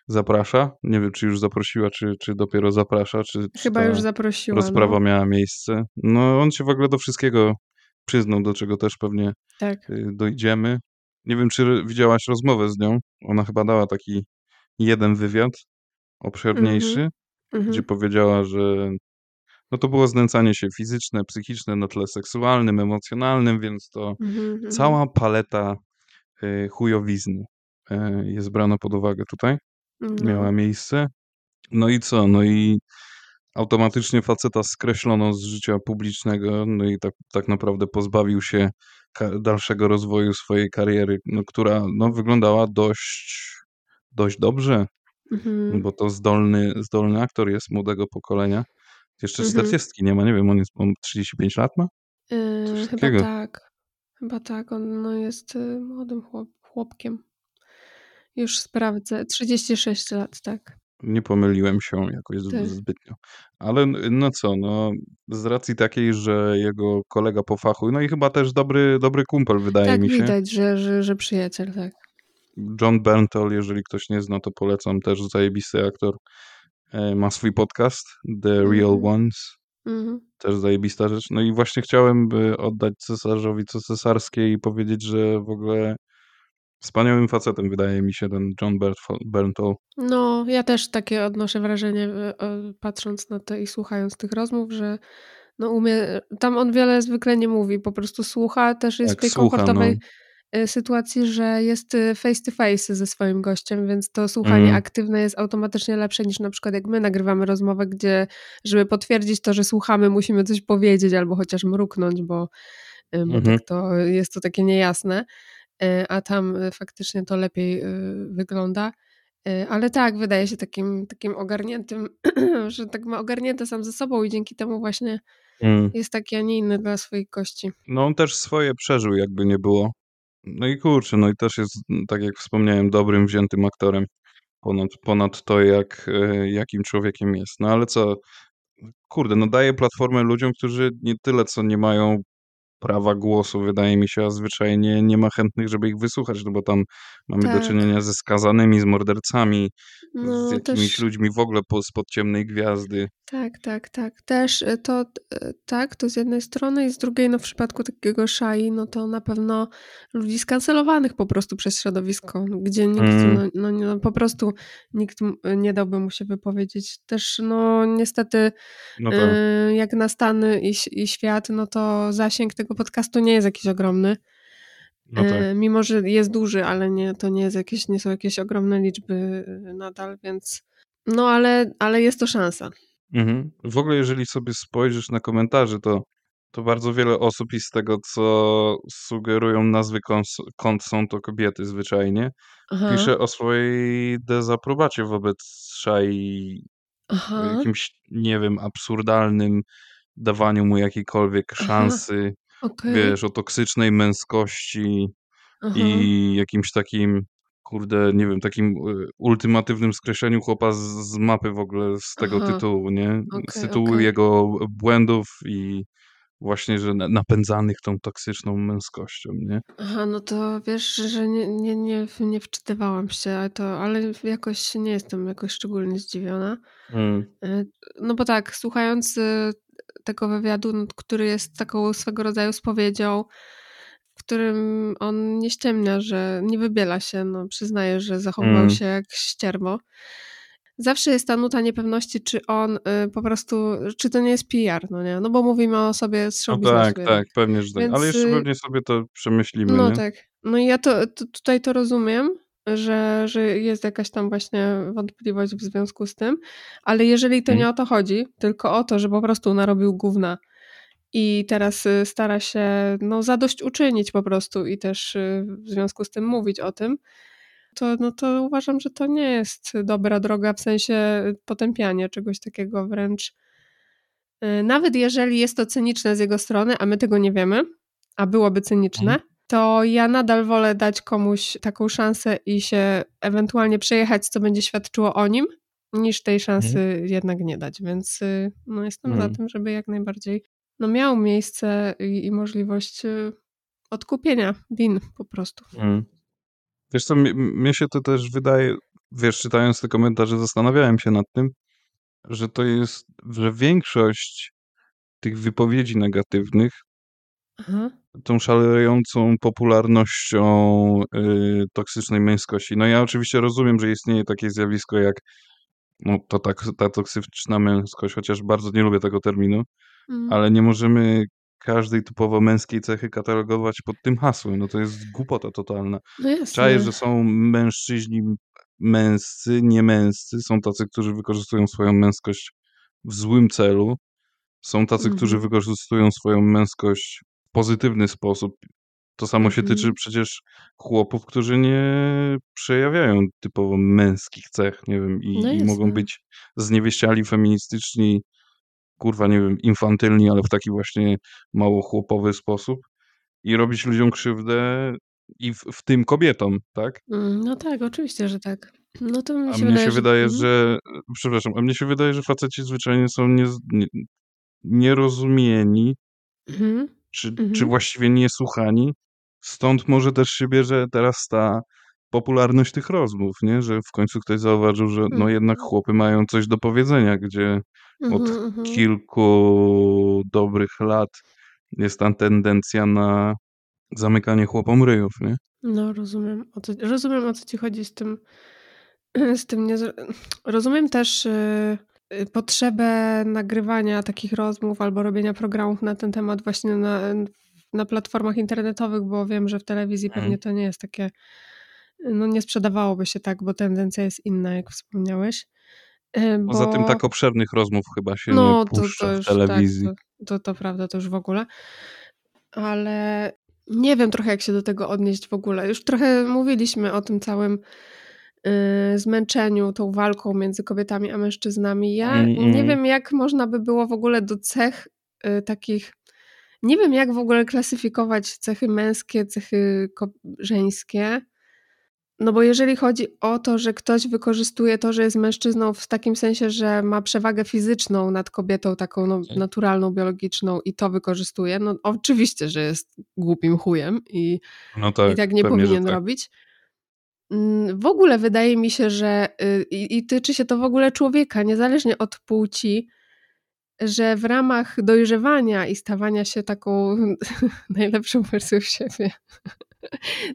zaprasza. Nie wiem, czy już zaprosiła, czy, czy dopiero zaprasza, czy, czy Chyba ta już zaprosiła, rozprawa no. miała miejsce. No on się w ogóle do wszystkiego przyznał, do czego też pewnie Tak. y, dojdziemy. Nie wiem, czy widziałaś rozmowę z nią. Ona chyba dała taki jeden wywiad obszerniejszy, Mhm, gdzie mhm. powiedziała, że no to było znęcanie się fizyczne, psychiczne na tle seksualnym, emocjonalnym, więc to Mhm, mhm. cała paleta y, chujowizny jest brana pod uwagę tutaj. Miała No. miejsce. No i co? No i automatycznie faceta skreślono z życia publicznego, no i tak, tak naprawdę pozbawił się dalszego rozwoju swojej kariery, no, która no, wyglądała dość, dość dobrze, Mhm. bo to zdolny, zdolny aktor jest młodego pokolenia. Jeszcze Mhm. 40 nie ma, nie wiem, on jest on 35 lat ma? Yy, chyba tak. Chyba tak. On no, jest y, młodym chłop, chłopkiem. Już sprawdzę. 36 lat, tak. Nie pomyliłem się jakoś Tak. zbytnio. Ale no co, no z racji takiej, że jego kolega po fachu, no i chyba też dobry, dobry kumpel wydaje Tak, mi się. widać, że, że, że przyjaciel, tak. John Berntal, jeżeli ktoś nie zna, to polecam, też zajebisty aktor. E, Ma swój podcast, The Real Mhm. Ones, Mhm. też zajebista rzecz. No i właśnie chciałem by oddać cesarzowi co cesarskie i powiedzieć, że w ogóle wspaniałym facetem wydaje mi się ten John Berntal. No, ja też takie odnoszę wrażenie, y, o, patrząc na to i słuchając tych rozmów, że no umie, tam on wiele zwykle nie mówi, po prostu słucha, też jest Tak, w tej słucha, komfortowej no. sytuacji, że jest face to face ze swoim gościem, więc to słuchanie Mm. aktywne jest automatycznie lepsze niż na przykład jak my nagrywamy rozmowę, gdzie żeby potwierdzić to, że słuchamy, musimy coś powiedzieć albo chociaż mruknąć, bo, bo Mhm. tak to jest to takie niejasne, a tam y, faktycznie to lepiej y, wygląda. Y, Ale tak, wydaje się takim, takim ogarniętym, że tak ma ogarnięte sam ze sobą i dzięki temu właśnie Mm. jest taki, a nie inny dla swoich gości. No on też swoje przeżył, jakby nie było. No i kurczę, no i też jest, m, tak jak wspomniałem, dobrym, wziętym aktorem. Ponad, ponad to, jak, jakim człowiekiem jest. No ale co, kurde, no daje platformę ludziom, którzy nie tyle co nie mają prawa głosu, wydaje mi się, a zwyczajnie nie ma chętnych, żeby ich wysłuchać, no bo tam mamy do Tak. czynienia ze skazanymi, z mordercami, z No jakimiś też ludźmi w ogóle po, spod ciemnej gwiazdy. tak, tak, tak. Też y, to y, tak, to z jednej strony i z drugiej, no w przypadku takiego szai, no to na pewno ludzi skancelowanych po prostu przez środowisko, gdzie nikt, Mm. no, no, nie- no po prostu nikt m- nie dałby mu się wypowiedzieć. Też no niestety No tak. y, jak na Stany i, ś- i świat, no to zasięg tego podcastu nie jest jakiś ogromny. No tak. E, Mimo, że jest duży, ale nie, to nie, jest jakieś, nie są jakieś ogromne liczby y, nadal, więc no ale, ale jest to szansa. Mhm. W ogóle, jeżeli sobie spojrzysz na komentarze, to, to bardzo wiele osób i z tego, co sugerują nazwy kons- kont, są to kobiety zwyczajnie, Aha, pisze o swojej dezaprobacie wobec szai, aha, jakimś, nie wiem, absurdalnym dawaniu mu jakiejkolwiek szansy, okej, wiesz, o toksycznej męskości aha, i jakimś takim, kurde, nie wiem, takim y, ultimatywnym skreśleniu chłopa z, z mapy w ogóle z tego Aha. tytułu, nie? Z Okej, tytułu okej. jego błędów i właśnie, że na- napędzanych tą toksyczną męskością, nie? Aha, no to wiesz, że nie, nie, nie, nie wczytywałam się, ale to, ale jakoś nie jestem jakoś szczególnie zdziwiona. Y, No bo tak, słuchając y, tego wywiadu, no, który jest taką swego rodzaju spowiedzią, w którym on nie ściemnia, że nie wybiela się, no przyznaje, że zachowywał Mm. się jak ścierwo. Zawsze jest ta nuta niepewności, czy on y, po prostu, czy to nie jest PR, no nie? No bo mówimy o sobie z No show tak, biznesu tak, jednak. pewnie, że tak. Ale Więc, jeszcze y, pewnie sobie to przemyślimy, No nie? tak. No i ja to, to tutaj to rozumiem, że, że jest jakaś tam właśnie wątpliwość w związku z tym, ale jeżeli to Mhm. nie o to chodzi, tylko o to, że po prostu narobił gówna i teraz y, stara się no, zadośćuczynić po prostu i też y, w związku z tym mówić o tym, to, no to uważam, że to nie jest dobra droga w sensie potępiania czegoś takiego wręcz. Y, Nawet jeżeli jest to cyniczne z jego strony, a my tego nie wiemy, a byłoby cyniczne, Mhm. To ja nadal wolę dać komuś taką szansę i się ewentualnie przejechać, co będzie świadczyło o nim, niż tej szansy jednak nie dać. Więc y, no, jestem Mhm. za tym, żeby jak najbardziej no, miał miejsce i, i możliwość y, odkupienia win po prostu. Mm. Wiesz co, mi- mnie się to też wydaje, wiesz, czytając te komentarze, zastanawiałem się nad tym, że to jest, że większość tych wypowiedzi negatywnych Aha. tą szalejącą popularnością y, toksycznej męskości. No ja oczywiście rozumiem, że istnieje takie zjawisko jak no, to tak, ta toksyczna męskość, chociaż bardzo nie lubię tego terminu, Mm. ale nie możemy każdej typowo męskiej cechy katalogować pod tym hasłem. No to jest głupota totalna. No. Czaję, że są mężczyźni męscy, niemęscy, są tacy, którzy wykorzystują swoją męskość w złym celu, są tacy, którzy Mhm. wykorzystują swoją męskość pozytywny sposób. To samo się Mhm. tyczy przecież chłopów, którzy nie przejawiają typowo męskich cech, nie wiem, i, No i mogą być zniewieściali, feministyczni, kurwa, nie wiem, infantylni, ale w taki właśnie mało chłopowy sposób i robić ludziom krzywdę i w, w tym kobietom, tak? Mm, No tak, oczywiście, że tak. No to mi A się mnie wydaje, się że... wydaje, Mhm. że, przepraszam, a mnie się wydaje, że faceci zwyczajnie są nie, nie, nierozumieni, Mhm. Czy, czy Mhm. właściwie niesłuchani. Stąd może też się bierze teraz ta popularność tych rozmów, nie? Że w końcu ktoś zauważył, że no jednak Mhm. chłopy mają coś do powiedzenia, gdzie od Mhm, mhm. kilku dobrych lat jest ta tendencja na zamykanie chłopom ryjów, nie? No, rozumiem o co, rozumiem, o co ci chodzi z tym. Z tym nie, rozumiem też y, y, potrzebę nagrywania takich rozmów albo robienia programów na ten temat właśnie na, na platformach internetowych, bo wiem, że w telewizji Mhm. pewnie to nie jest takie, no nie sprzedawałoby się tak, bo tendencja jest inna, jak wspomniałeś. Y, Poza tym bo- tak obszernych rozmów chyba się no, nie to, puszcza to w już telewizji. tak, to, to, to prawda, to już w ogóle. Ale nie wiem trochę, jak się do tego odnieść w ogóle. Już trochę mówiliśmy o tym całym y, zmęczeniu, tą walką między kobietami a mężczyznami. Ja Mm, nie mm. wiem, jak można by było w ogóle do cech y, takich. Nie wiem, jak w ogóle klasyfikować cechy męskie, cechy żeńskie. No bo jeżeli chodzi o to, że ktoś wykorzystuje to, że jest mężczyzną w takim sensie, że ma przewagę fizyczną nad kobietą, taką no, Mhm. naturalną, biologiczną i to wykorzystuje, no oczywiście, że jest głupim chujem i, No tak, i tak nie powinien tak. robić. Mm, W ogóle wydaje mi się, że y, i, i tyczy się to w ogóle człowieka, niezależnie od płci, że w ramach dojrzewania i stawania się taką najlepszą wersją siebie.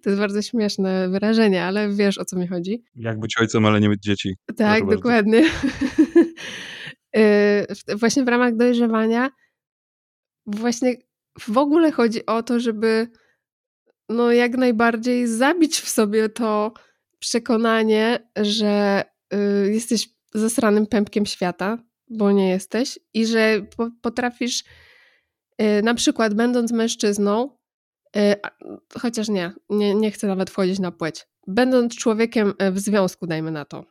To jest bardzo śmieszne wyrażenie, ale wiesz o co mi chodzi. Jak być ojcem, ale nie mieć dzieci. Tak, dokładnie. Y, Właśnie w ramach dojrzewania właśnie w ogóle chodzi o to, żeby no jak najbardziej zabić w sobie to przekonanie, że y, jesteś zasranym pępkiem świata, bo nie jesteś i że po, potrafisz y, na przykład będąc mężczyzną, y, chociaż nie, nie, nie chcę nawet wchodzić na płeć, będąc człowiekiem y, w związku, dajmy na to,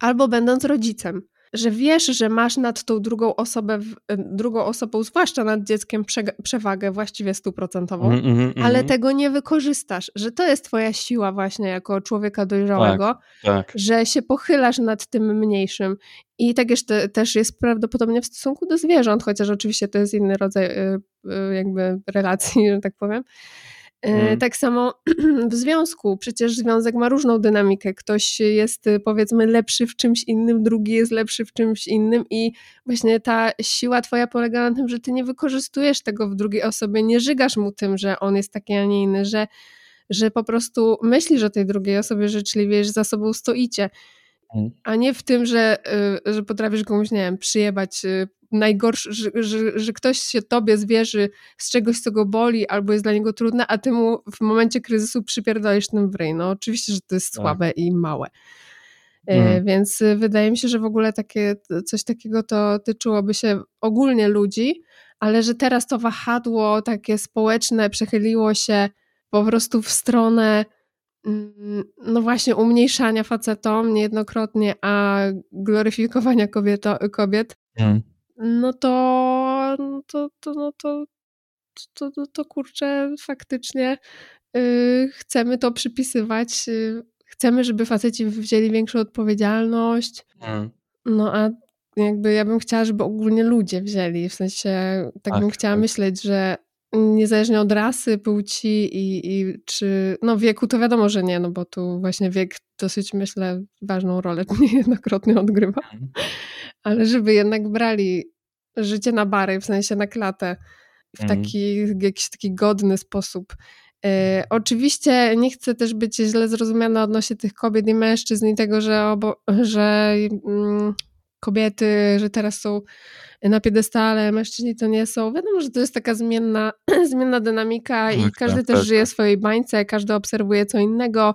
albo będąc rodzicem, że wiesz, że masz nad tą drugą osobę, drugą osobą, zwłaszcza nad dzieckiem, przewagę właściwie stuprocentową, Mhm, mhm, ale mhm. tego nie wykorzystasz, że to jest twoja siła właśnie jako człowieka dojrzałego, Tak. że się pochylasz nad tym mniejszym i tak jeszcze też jest prawdopodobnie w stosunku do zwierząt, chociaż oczywiście to jest inny rodzaj y, y, jakby relacji, że tak powiem. Y, Mhm. Tak samo w związku, przecież związek ma różną dynamikę. Ktoś jest y, powiedzmy lepszy w czymś innym, drugi jest lepszy w czymś innym i właśnie ta siła twoja polega na tym, że ty nie wykorzystujesz tego w drugiej osobie, nie żygasz mu tym, że on jest taki, a nie inny, że, że po prostu myślisz o tej drugiej osobie życzliwie, że za sobą stoicie. A nie w tym, że, y, że potrafisz komuś, nie wiem, przyjebać y, najgorszy, że, że, że ktoś się tobie zwierzy z czegoś, co go boli albo jest dla niego trudne, a ty mu w momencie kryzysu przypierdolisz tym w ryj. No oczywiście, że to jest Tak. słabe i małe. E, Mhm. Więc y, wydaje mi się, że w ogóle takie, coś takiego to tyczyłoby się ogólnie ludzi, ale że teraz to wahadło takie społeczne przechyliło się po prostu w stronę no właśnie umniejszania facetom niejednokrotnie, a gloryfikowania kobieto, kobiet, Mhm. no to, no to, to, no to, to, to, to kurczę faktycznie y, chcemy to przypisywać, y, chcemy, żeby faceci wzięli większą odpowiedzialność, Mhm. no a jakby ja bym chciała, żeby ogólnie ludzie wzięli, w sensie tak, Tak, bym chciała tak. myśleć, że niezależnie od rasy, płci i, i czy, no wieku to wiadomo, że nie, no bo tu właśnie wiek dosyć myślę ważną rolę niejednokrotnie odgrywa, Mhm. ale żeby jednak brali życie na bary, w sensie na klatę, w Mhm. taki jakiś taki godny sposób. E, oczywiście nie chcę też być źle zrozumiana odnośnie tych kobiet i mężczyzn i tego, że, obo, że mm, kobiety, że teraz są na piedestale, mężczyźni to nie są. Wiadomo, że to jest taka zmienna, zmienna dynamika i Tak, każdy tak, też tak, żyje tak. w swojej bańce, każdy obserwuje co innego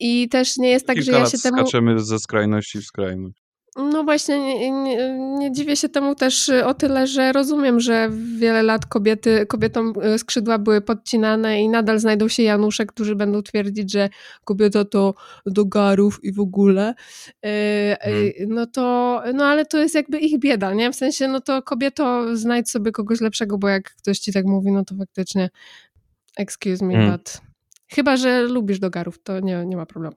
i też nie jest tak, Kilka że ja się temu... skaczemy ze skrajności w skrajność. No właśnie, nie, nie, nie dziwię się temu też y, o tyle, że rozumiem, że wiele lat kobiety, kobietom y, skrzydła były podcinane i nadal znajdą się Janusze, którzy będą twierdzić, że kobieta to do garów i w ogóle. Y, y, No to, no ale to jest jakby ich bieda, nie? W sensie, no to kobieto znajdź sobie kogoś lepszego, bo jak ktoś ci tak mówi, no to faktycznie excuse me, Mm. but chyba, że lubisz do garów, to nie, nie ma problemu.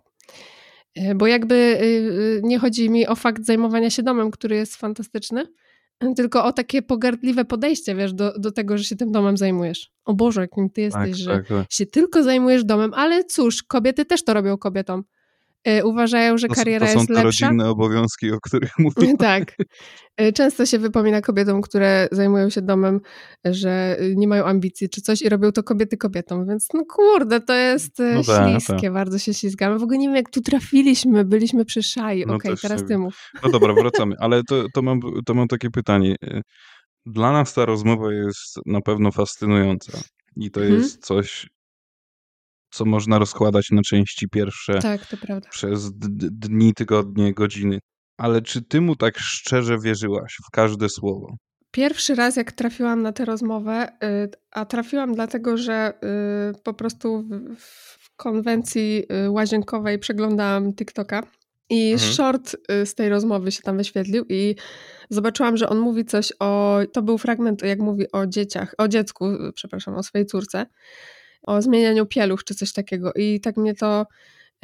E, Bo jakby y, y, nie chodzi mi o fakt zajmowania się domem, który jest fantastyczny, tylko o takie pogardliwe podejście, wiesz, do, do tego, że się tym domem zajmujesz. O Boże, jakim ty jesteś, Tak, że tak, tak. się tylko zajmujesz domem, ale cóż, kobiety też to robią kobietom. E, Uważają, że To, są- kariera to są jest te lepsza. rodzinne obowiązki, o których mówię. Tak. E, Często się wypomina kobietom, które zajmują się domem, że y, nie mają ambicji czy coś i robią to kobiety kobietom, więc no kurde, to jest No tak, śliskie, bardzo się ślizgamy. W ogóle nie wiem, jak tu trafiliśmy, byliśmy przy szai. No Okej, też teraz ty mów. No dobra, wracamy. Ale to, to, mam, to mam takie pytanie. Dla nas ta rozmowa jest na pewno fascynująca. I to Mhm. jest coś, co można rozkładać na części pierwsze Tak, przez dni, tygodnie, godziny. Ale czy ty mu tak szczerze wierzyłaś w każde słowo? Pierwszy raz, jak trafiłam na tę rozmowę, y, a trafiłam dlatego, że y, po prostu w, konwencji y, łazienkowej przeglądałam TikToka i Mhm. short z tej rozmowy się tam wyświetlił i zobaczyłam, że on mówi coś o, to był fragment, jak mówi o dzieciach, o dziecku, przepraszam, o swojej córce, o zmienianiu pieluch czy coś takiego i tak mnie to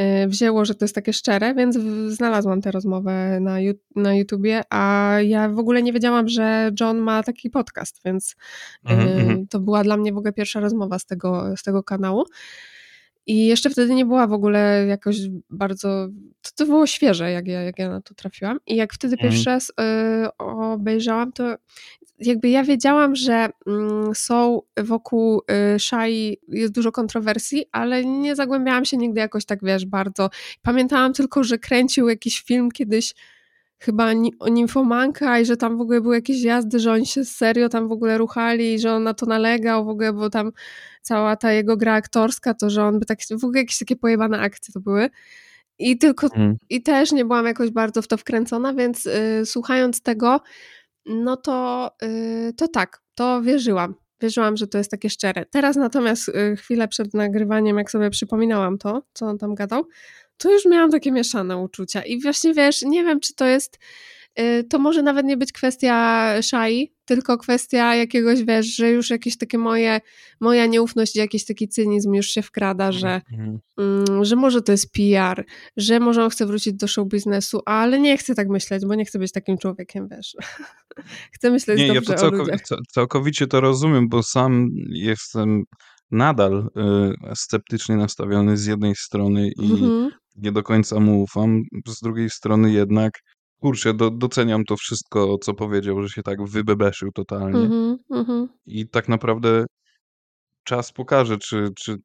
y, wzięło, że to jest takie szczere, więc znalazłam tę rozmowę na, na YouTubie, a ja w ogóle nie wiedziałam, że John ma taki podcast, więc mm-hmm. to była dla mnie w ogóle pierwsza rozmowa z tego, z tego kanału. I jeszcze wtedy nie była w ogóle jakoś bardzo. To, to było świeże, jak ja, jak ja na to trafiłam. I jak wtedy mm. pierwszy raz y, obejrzałam, to jakby ja wiedziałam, że mm, są wokół y, Shai jest dużo kontrowersji, ale nie zagłębiałam się nigdy jakoś tak, wiesz, bardzo. Pamiętałam tylko, że kręcił jakiś film kiedyś chyba o Nimfomanka i że tam w ogóle były jakieś jazdy, że oni się serio tam w ogóle ruchali i że on na to nalegał w ogóle, bo tam cała ta jego gra aktorska, to że on by tak, w ogóle jakieś takie pojebane akcje to były. I tylko, mm. i też nie byłam jakoś bardzo w to wkręcona, więc y, słuchając tego, no to, y, to tak, to wierzyłam. Wierzyłam, że to jest takie szczere. Teraz natomiast y, chwilę przed nagrywaniem, jak sobie przypominałam to, co on tam gadał, to już miałam takie mieszane uczucia. I właśnie wiesz, nie wiem, czy to jest. Y, to może nawet nie być kwestia szai, tylko kwestia jakiegoś, wiesz, że już jakieś takie moje, moja nieufność, jakiś taki cynizm już się wkrada, że, mhm. mm, że może to jest PR, że może on chce wrócić do show biznesu, ale nie chcę tak myśleć, bo nie chcę być takim człowiekiem, wiesz. chcę myśleć nie, dobrze ja to całkow- całkowicie to rozumiem, bo sam jestem nadal y, sceptycznie nastawiony z jednej strony i mhm. nie do końca mu ufam, z drugiej strony jednak kurczę, do, doceniam to wszystko, co powiedział, że się tak wybebeszył totalnie. Mhm, mhm. I tak naprawdę czas pokaże, czy, czy,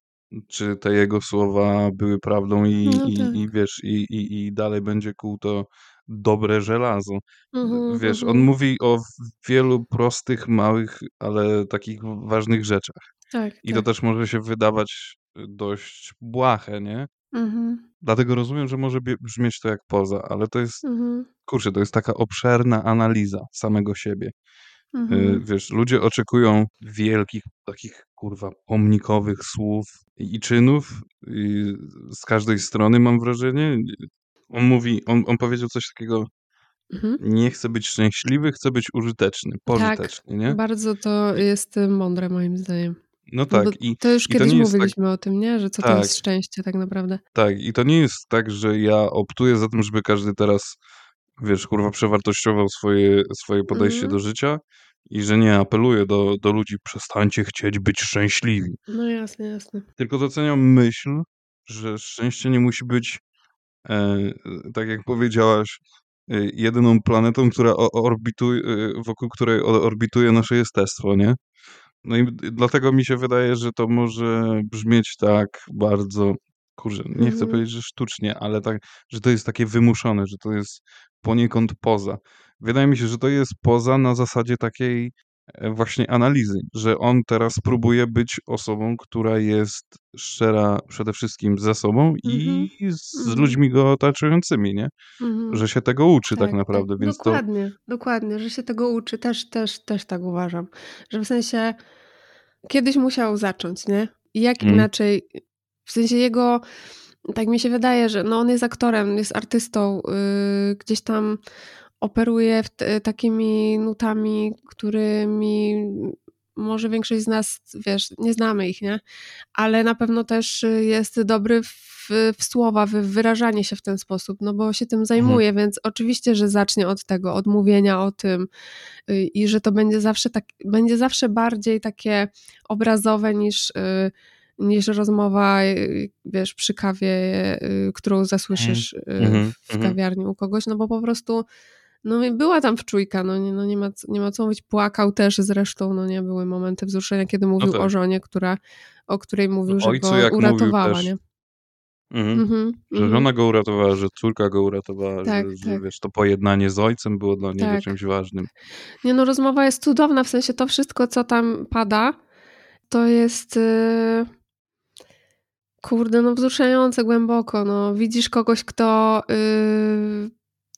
czy te jego słowa były prawdą i, no i, tak. i wiesz, i, i, i dalej będzie kół to dobre żelazo. Mhm, wiesz, on mówi o wielu prostych, małych, ale takich ważnych rzeczach. Tak, I to tak. też może się wydawać dość błahe, nie? Mhm. Dlatego rozumiem, że może brzmieć to jak poza, ale to jest, mhm. Kurczę, to jest taka obszerna analiza samego siebie. Y, mhm. Wiesz, ludzie oczekują wielkich, takich kurwa pomnikowych słów i czynów i z każdej strony mam wrażenie. On mówi, on, on powiedział coś takiego, mhm. nie chcę być szczęśliwy, chcę być użyteczny, tak, pożyteczny, tak, nie? bardzo to jest mądre moim zdaniem. No, no tak. I, to już i kiedyś to tak mówiliśmy tak... o tym, nie? Że co tak. to jest szczęście tak naprawdę. Tak, i to nie jest tak, że ja optuję za tym, żeby każdy teraz, wiesz, kurwa, przewartościował swoje, swoje podejście mm. do życia i że nie apeluję do, do ludzi, przestańcie chcieć być szczęśliwi. No jasne, jasne. Tylko doceniam myśl, że szczęście nie musi być, e, tak jak powiedziałaś, e, jedyną planetą, która orbituje, wokół której orbituje nasze jestestwo, nie? No i dlatego mi się wydaje, że to może brzmieć tak bardzo, kurczę, nie chcę mm. powiedzieć, że sztucznie, ale tak, że to jest takie wymuszone, że to jest poniekąd poza. Wydaje mi się, że to jest poza na zasadzie takiej e, właśnie analizy, że on teraz próbuje być osobą, która jest szczera przede wszystkim ze sobą i mm-hmm. z mm-hmm. ludźmi go otaczającymi, nie? Mm-hmm. Że się tego uczy tak, tak naprawdę, tak. więc dokładnie, to... dokładnie, że się tego uczy, też, też, też tak uważam, że w sensie kiedyś musiał zacząć, nie? I jak mm. inaczej, w sensie jego, tak mi się wydaje, że no on jest aktorem, jest artystą, yy, gdzieś tam operuje t- takimi nutami, którymi może większość z nas, wiesz, nie znamy ich, nie? Ale na pewno też jest dobry w, w słowa, w wyrażanie się w ten sposób, no bo się tym mhm. zajmuje, mhm. więc oczywiście, że zacznie od tego, od mówienia o tym y, i że to będzie zawsze tak, będzie zawsze bardziej takie obrazowe niż y, niż rozmowa, y, wiesz, przy kawie, którą zasłyszysz mhm. w mhm. kawiarni u kogoś, no bo po prostu no była tam wczujka, no nie, no nie, ma, nie ma co mówić, płakał też zresztą, no nie, były momenty wzruszenia, kiedy mówił no tak. o żonie, która, o której mówił, że Ojcu, go uratowała, nie? Mhm. Mhm, że mhm. żona go uratowała, że córka go uratowała, tak, że, tak. wiesz, to pojednanie z ojcem było dla niego tak. czymś ważnym. Nie no, rozmowa jest cudowna, w sensie to wszystko, co tam pada, to jest... Yy... Kurde, no wzruszające głęboko, no. Widzisz kogoś, kto yy,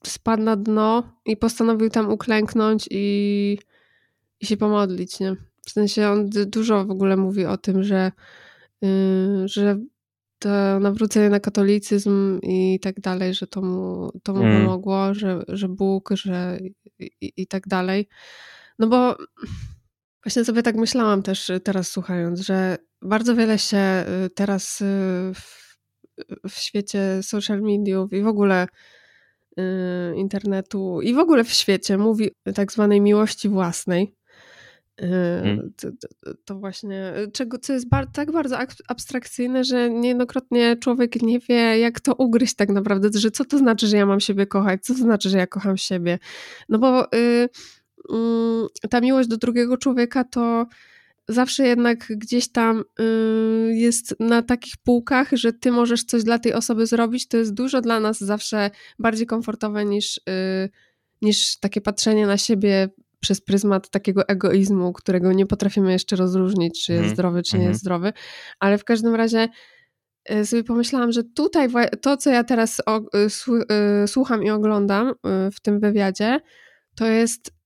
spadł na dno i postanowił tam uklęknąć i, i się pomodlić, nie? W sensie on dużo w ogóle mówi o tym, że, yy, że to nawrócenie na katolicyzm i tak dalej, że to mu, to mu mm. pomogło, że, że Bóg, że i, i tak dalej. No bo właśnie sobie tak myślałam też teraz słuchając, że bardzo wiele się y, teraz y, w świecie social mediów i w ogóle y, internetu i w ogóle w świecie mówi tak zwanej miłości własnej. Mhm. To, to, to właśnie, czego, co jest bar tak bardzo abstrakcyjne, że niejednokrotnie człowiek nie wie, jak to ugryźć tak naprawdę, że co to znaczy, że ja mam siebie kochać, co to znaczy, że ja kocham siebie. No bo y, y, ta miłość do drugiego człowieka to zawsze jednak gdzieś tam y, jest na takich półkach, że ty możesz coś dla tej osoby zrobić, to jest dużo dla nas zawsze bardziej komfortowe niż, y, niż takie patrzenie na siebie przez pryzmat takiego egoizmu, którego nie potrafimy jeszcze rozróżnić, czy jest Mhm, zdrowy, czy nie mhm. jest zdrowy. Ale w każdym razie y, sobie pomyślałam, że tutaj to, co ja teraz słucham i oglądam w tym wywiadzie, to jest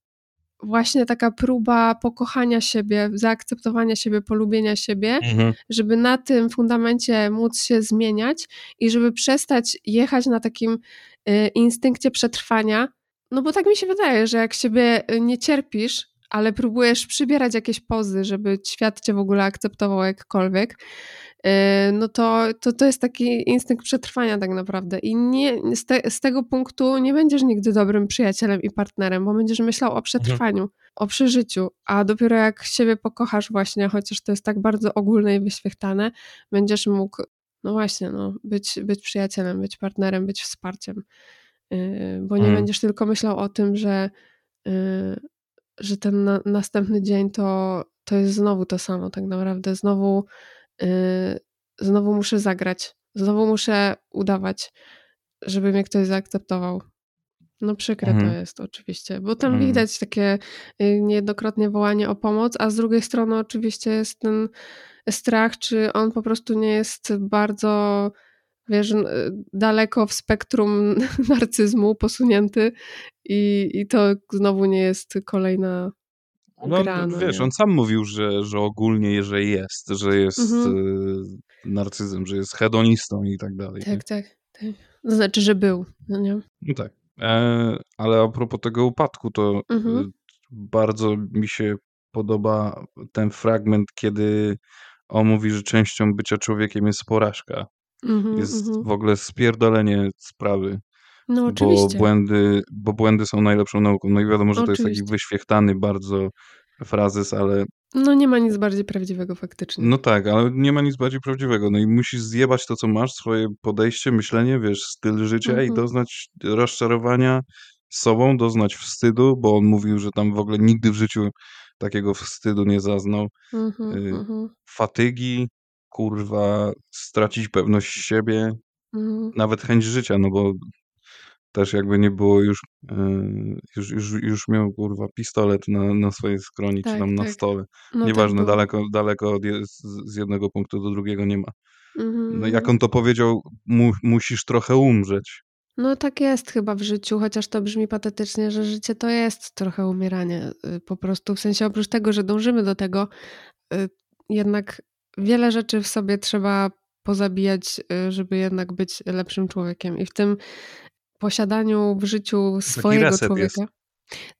właśnie taka próba pokochania siebie, zaakceptowania siebie, polubienia siebie, Mhm. żeby na tym fundamencie móc się zmieniać i żeby przestać jechać na takim y, instynkcie przetrwania. No bo tak mi się wydaje, że jak siebie y, nie cierpisz, ale próbujesz przybierać jakieś pozy, żeby świat cię w ogóle akceptował jakkolwiek, no to, to to jest taki instynkt przetrwania tak naprawdę. I nie, z, te, z tego punktu nie będziesz nigdy dobrym przyjacielem i partnerem, bo będziesz myślał o przetrwaniu, o przeżyciu, a dopiero jak siebie pokochasz właśnie, chociaż to jest tak bardzo ogólne i wyświechtane, będziesz mógł, no właśnie, no, być, być przyjacielem, być partnerem, być wsparciem. Yy, Bo nie Mm. będziesz tylko myślał o tym, że, yy, że ten na, następny dzień to, to jest znowu to samo, tak naprawdę. Znowu, yy, znowu muszę zagrać, znowu muszę udawać, żeby mnie ktoś zaakceptował. No przykre Mhm. to jest oczywiście, bo tam Mhm. widać takie y, niejednokrotnie wołanie o pomoc, a z drugiej strony oczywiście jest ten strach, czy on po prostu nie jest bardzo, wiesz, daleko w spektrum narcyzmu posunięty i, i to znowu nie jest kolejna No, wiesz, on sam mówił, że, że ogólnie, że jest, że jest Mhm. y, narcyzem, że jest hedonistą i tak dalej. nie? Tak, tak, tak. To znaczy, że był, no nie? No tak. E, ale a propos tego upadku, to Mhm. y, bardzo mi się podoba ten fragment, kiedy on mówi, że częścią bycia człowiekiem jest porażka. Mhm, Jest mhm. w ogóle spierdolenie sprawy, No bo oczywiście. błędy, bo błędy są najlepszą nauką. No i wiadomo, że to jest taki Oczywiście. wyświechtany bardzo frazes, ale No nie ma nic bardziej prawdziwego faktycznie. no tak, ale nie ma nic bardziej prawdziwego. No i musisz zjebać to, co masz, swoje podejście, myślenie, wiesz, styl życia i Mhm. doznać rozczarowania sobą, doznać wstydu, bo on mówił, że tam w ogóle nigdy w życiu takiego wstydu nie zaznał. Mhm, Y, mhm, Fatygi, kurwa, stracić pewność siebie, mhm. nawet chęć życia, no bo też jakby nie było już, y, już, już, już miał kurwa pistolet na, na swojej skroni, czy Tak, tam na tak. stole. No tak Nieważne, było. daleko, daleko od je, z, jednego punktu do drugiego nie ma. Mhm, No jak mhm. on to powiedział, mu, musisz trochę umrzeć. No tak jest chyba w życiu, chociaż to brzmi patetycznie, że życie to jest trochę umieranie. y, Po prostu w sensie oprócz tego, że dążymy do tego, y, jednak wiele rzeczy w sobie trzeba pozabijać, y, żeby jednak być lepszym człowiekiem. I w tym posiadaniu w życiu swojego człowieka. jest.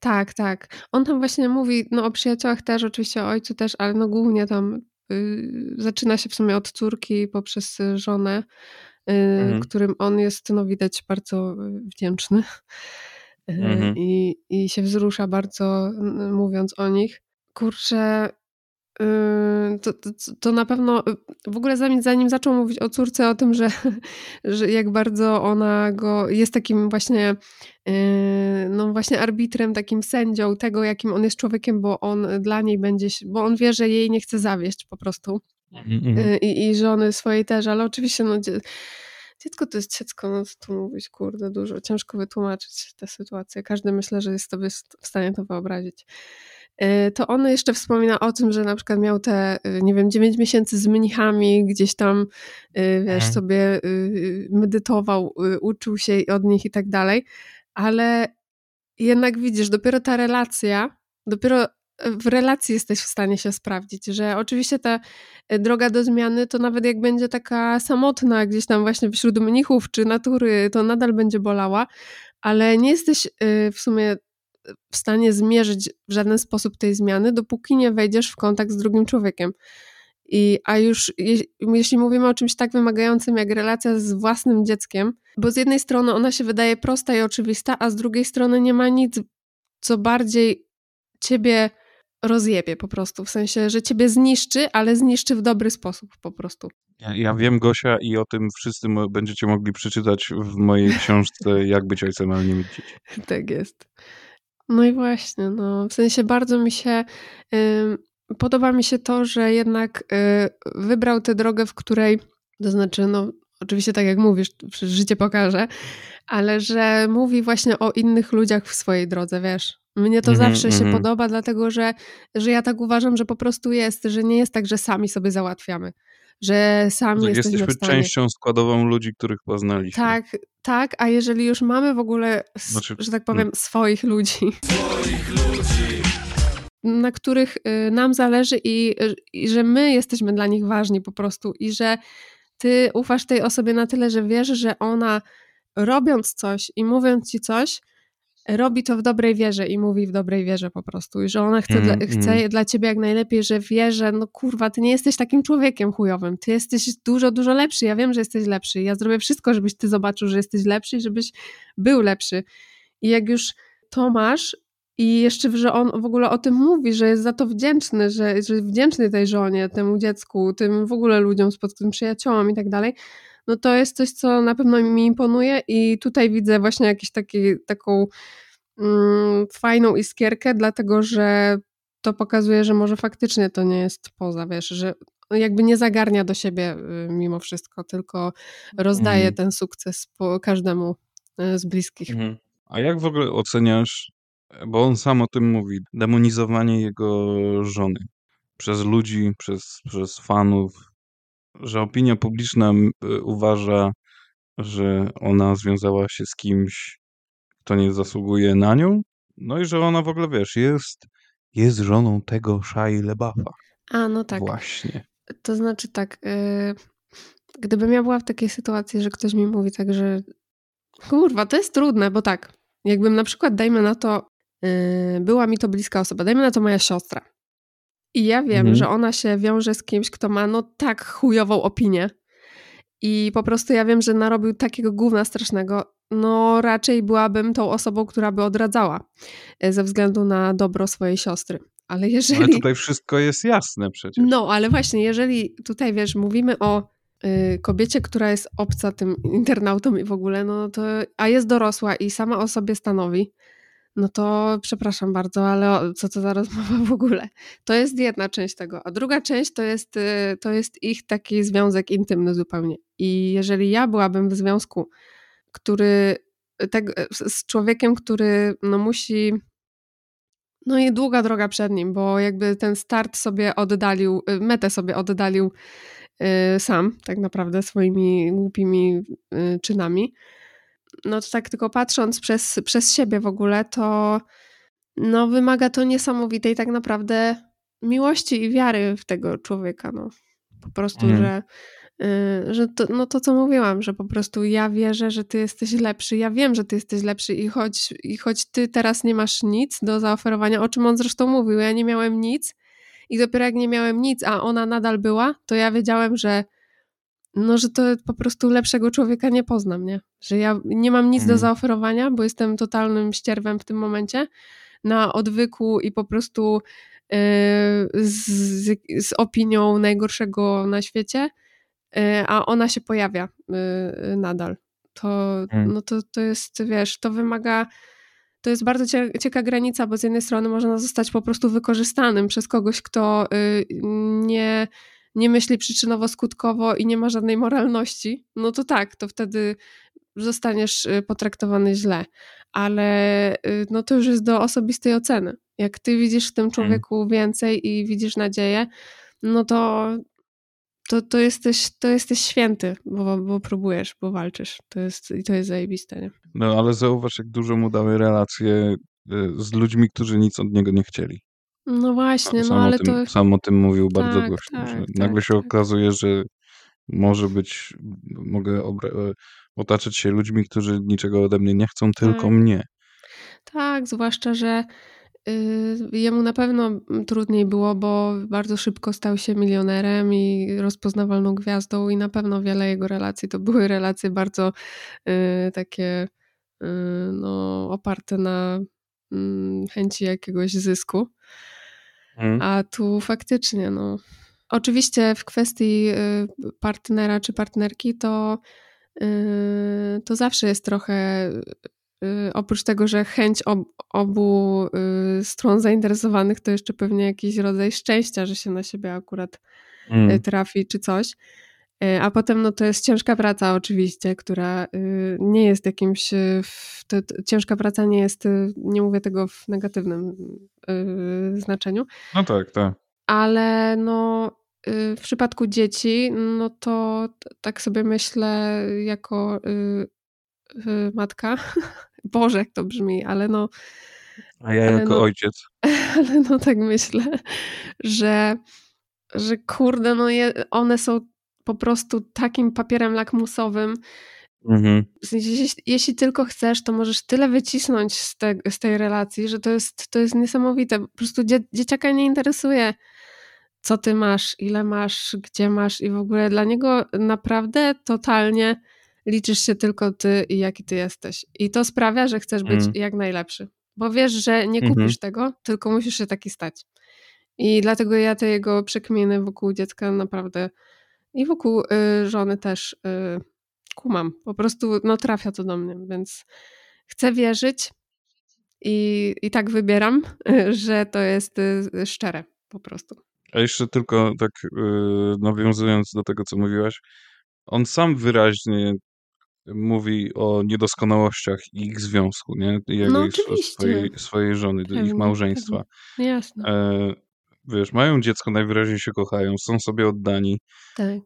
Tak, tak. On tam właśnie mówi, no o przyjaciołach też, oczywiście o ojcu też, ale no głównie tam y, zaczyna się w sumie od córki poprzez żonę, y, Mhm. którym on jest, no widać, bardzo y, wdzięczny. Y, Mhm. I, I się wzrusza bardzo, mówiąc o nich. Kurczę, to, to, to na pewno y, w ogóle zanim, zanim zaczął mówić o córce, o tym, że, że jak bardzo ona go jest takim właśnie, y, no właśnie arbitrem, takim sędzią tego, jakim on jest człowiekiem, bo on dla niej będzie, bo on wie, że jej nie chce zawieść po prostu. Mhm. Y, i, i żony swojej też, ale oczywiście no, dzie- dziecko to jest dziecko, no co tu mówić, kurde, dużo, ciężko wytłumaczyć tę sytuację. Każdy myślę, że jest sobie w stanie to wyobrazić. Y, To on jeszcze wspomina o tym, że na przykład miał te, y, nie wiem, 9 miesięcy z mnichami, gdzieś tam, y, wiesz, Mhm. sobie medytował, uczył się od nich i tak dalej, ale jednak widzisz, dopiero ta relacja, dopiero w relacji jesteś w stanie się sprawdzić, że oczywiście ta e, droga do zmiany to nawet jak będzie taka samotna gdzieś tam właśnie wśród mnichów czy natury, to nadal będzie bolała, ale nie jesteś w sumie w stanie zmierzyć w żaden sposób tej zmiany, dopóki nie wejdziesz w kontakt z drugim człowiekiem. I, a już je, jeśli mówimy o czymś tak wymagającym jak relacja z własnym dzieckiem, bo z jednej strony ona się wydaje prosta i oczywista, a z drugiej strony nie ma nic, co bardziej ciebie rozjebie po prostu, w sensie, że ciebie zniszczy, ale zniszczy w dobry sposób po prostu. Ja, ja wiem, Gosia, i o tym wszyscy będziecie mogli przeczytać w mojej książce Jak być ojcem, ale nie mieć dzieci. Tak jest. No i właśnie, no, w sensie bardzo mi się ym, podoba mi się to, że jednak y, wybrał tę drogę, w której, to znaczy, no, oczywiście tak jak mówisz, życie pokaże, ale że mówi właśnie o innych ludziach w swojej drodze, wiesz. Mnie to Mhm, zawsze się mhm. podoba, dlatego że, że ja tak uważam, że po prostu jest, że nie jest tak, że sami sobie załatwiamy, że sami Że jesteśmy jesteśmy w stanie. częścią składową ludzi, których poznaliśmy. Tak, tak, a jeżeli już mamy w ogóle, Znaczy, że tak powiem, swoich ludzi, na których y, nam zależy i, i że my jesteśmy dla nich ważni po prostu i że ty ufasz tej osobie na tyle, że wiesz, że ona robiąc coś i mówiąc ci coś, robi to w dobrej wierze i mówi w dobrej wierze po prostu i że ona chce, Mm, dla, chce mm. dla ciebie jak najlepiej, że wie, że no kurwa, ty nie jesteś takim człowiekiem chujowym, ty jesteś dużo, dużo lepszy, ja wiem, że jesteś lepszy, ja zrobię wszystko, żebyś ty zobaczył, że jesteś lepszy i żebyś był lepszy i jak już to masz i jeszcze, że on w ogóle o tym mówi, że jest za to wdzięczny, że, że jest wdzięczny tej żonie, temu dziecku, tym w ogóle ludziom, spod tym przyjaciołom i tak dalej, no to jest coś, co na pewno mi imponuje i tutaj widzę właśnie taki, taką mm, fajną iskierkę, dlatego że to pokazuje, że może faktycznie to nie jest poza, wiesz, że jakby nie zagarnia do siebie y, mimo wszystko, tylko rozdaje Mhm. ten sukces po każdemu y, z bliskich. Mhm. A jak w ogóle oceniasz, bo on sam o tym mówi, demonizowanie jego żony przez ludzi, przez, przez fanów, że opinia publiczna y, uważa, że ona związała się z kimś, kto nie zasługuje na nią, no i że ona w ogóle, wiesz, jest, jest żoną tego Shai LeBaffa. A, no tak. Właśnie. To znaczy tak, yy, gdybym ja była w takiej sytuacji, że ktoś mi mówi tak, że kurwa, to jest trudne, bo tak, jakbym na przykład, dajmy na to, yy, była mi to bliska osoba, dajmy na to moja siostra i ja wiem, Mhm. że ona się wiąże z kimś, kto ma no tak chujową opinię i po prostu ja wiem, że narobił takiego gówna strasznego, no raczej byłabym tą osobą, która by odradzała yy, ze względu na dobro swojej siostry. Ale jeżeli... Ale tutaj wszystko jest jasne przecież. No, ale właśnie, jeżeli tutaj wiesz, mówimy o y, kobiecie, która jest obca tym internautom i w ogóle, no to, a jest dorosła i sama o sobie stanowi, no to przepraszam bardzo, ale co to za rozmowa w ogóle? To jest jedna część tego, a druga część to jest, y, to jest ich taki związek intymny zupełnie. I jeżeli ja byłabym w związku, który tak, z z człowiekiem, który no musi no i długa droga przed nim, bo jakby ten start sobie oddalił, y, metę sobie oddalił y, sam, tak naprawdę swoimi głupimi y, czynami. No to tak tylko patrząc przez, przez siebie w ogóle, to no wymaga to niesamowitej tak naprawdę miłości i wiary w tego człowieka, no. Po prostu, Mhm. że, y, że to, no to, co mówiłam, że po prostu ja wierzę, że ty jesteś lepszy, ja wiem, że ty jesteś lepszy i choć, i choć ty teraz nie masz nic do zaoferowania, o czym on zresztą mówił, ja nie miałem nic i dopiero jak nie miałem nic, a ona nadal była, to ja wiedziałem, że no, że to po prostu lepszego człowieka nie poznam, nie? Że ja nie mam nic do Mhm. zaoferowania, bo jestem totalnym ścierwem w tym momencie, na odwyku i po prostu yy, z, z opinią najgorszego na świecie, yy, a ona się pojawia yy, nadal. To, Mhm. no to, to jest, wiesz, to wymaga to jest bardzo cie- cienka granica, bo z jednej strony można zostać po prostu wykorzystanym przez kogoś, kto nie, nie myśli przyczynowo-skutkowo i nie ma żadnej moralności. No to tak, to wtedy zostaniesz y, potraktowany źle. Ale y, no to już jest do osobistej oceny. Jak ty widzisz w tym człowieku więcej i widzisz nadzieję, no to, to, to, jesteś, to jesteś święty, bo, bo próbujesz, bo walczysz. To jest, I to jest zajebiste, nie? No ale zauważ, jak dużo mu dały relacje y, z ludźmi, którzy nic od niego nie chcieli. No właśnie, no sam, ale o tym, to... sam o tym mówił bardzo Tak, głośno, tak, że tak, nagle się tak. okazuje, że może być, mogę obra- e, otaczać się ludźmi, którzy niczego ode mnie nie chcą, tylko Tak. mnie. Tak, zwłaszcza, że y, jemu na pewno trudniej było, bo bardzo szybko stał się milionerem i rozpoznawalną gwiazdą i na pewno wiele jego relacji to były relacje bardzo y, takie y, no, oparte na mm, chęci jakiegoś zysku. Mhm. A tu faktycznie, no. Oczywiście w kwestii y, partnera czy partnerki to, y, to zawsze jest trochę, y, oprócz tego, że chęć ob, obu stron zainteresowanych, to jeszcze pewnie jakiś rodzaj szczęścia, że się na siebie akurat Mm. trafi czy coś. A potem no to jest ciężka praca oczywiście, która nie jest jakimś, to, ciężka praca nie jest, nie mówię tego w negatywnym znaczeniu. No tak, tak. Ale no w przypadku dzieci, no to tak sobie myślę jako matka, Boże jak to brzmi, ale no A ja jako no, ojciec. Ale no tak myślę, że, że kurde, no je, one są po prostu takim papierem lakmusowym. Mhm. Jeśli, jeśli tylko chcesz, to możesz tyle wycisnąć z, te, z tej relacji, że to jest, to jest niesamowite. Po prostu dzie, dzieciaka nie interesuje, co ty masz, ile masz, gdzie masz i w ogóle dla niego naprawdę totalnie liczysz się tylko ty i jaki ty jesteś. I to sprawia, że chcesz być Mhm. jak najlepszy. Bo wiesz, że nie Mhm. kupisz tego, tylko musisz się taki stać. I dlatego ja te jego przekminy wokół dziecka naprawdę i wokół y, żony też y, kumam. Po prostu no, trafia to do mnie, więc chcę wierzyć i, i tak wybieram, że to jest y, szczere po prostu. A jeszcze tylko tak yy, nawiązując do tego, co mówiłaś, on sam wyraźnie mówi o niedoskonałościach ich związku, nie? Jego No i swojej, swojej żony, ich małżeństwa. pewnie. Jasne. E, wiesz, mają dziecko, najwyraźniej się kochają, są sobie oddani. Tak.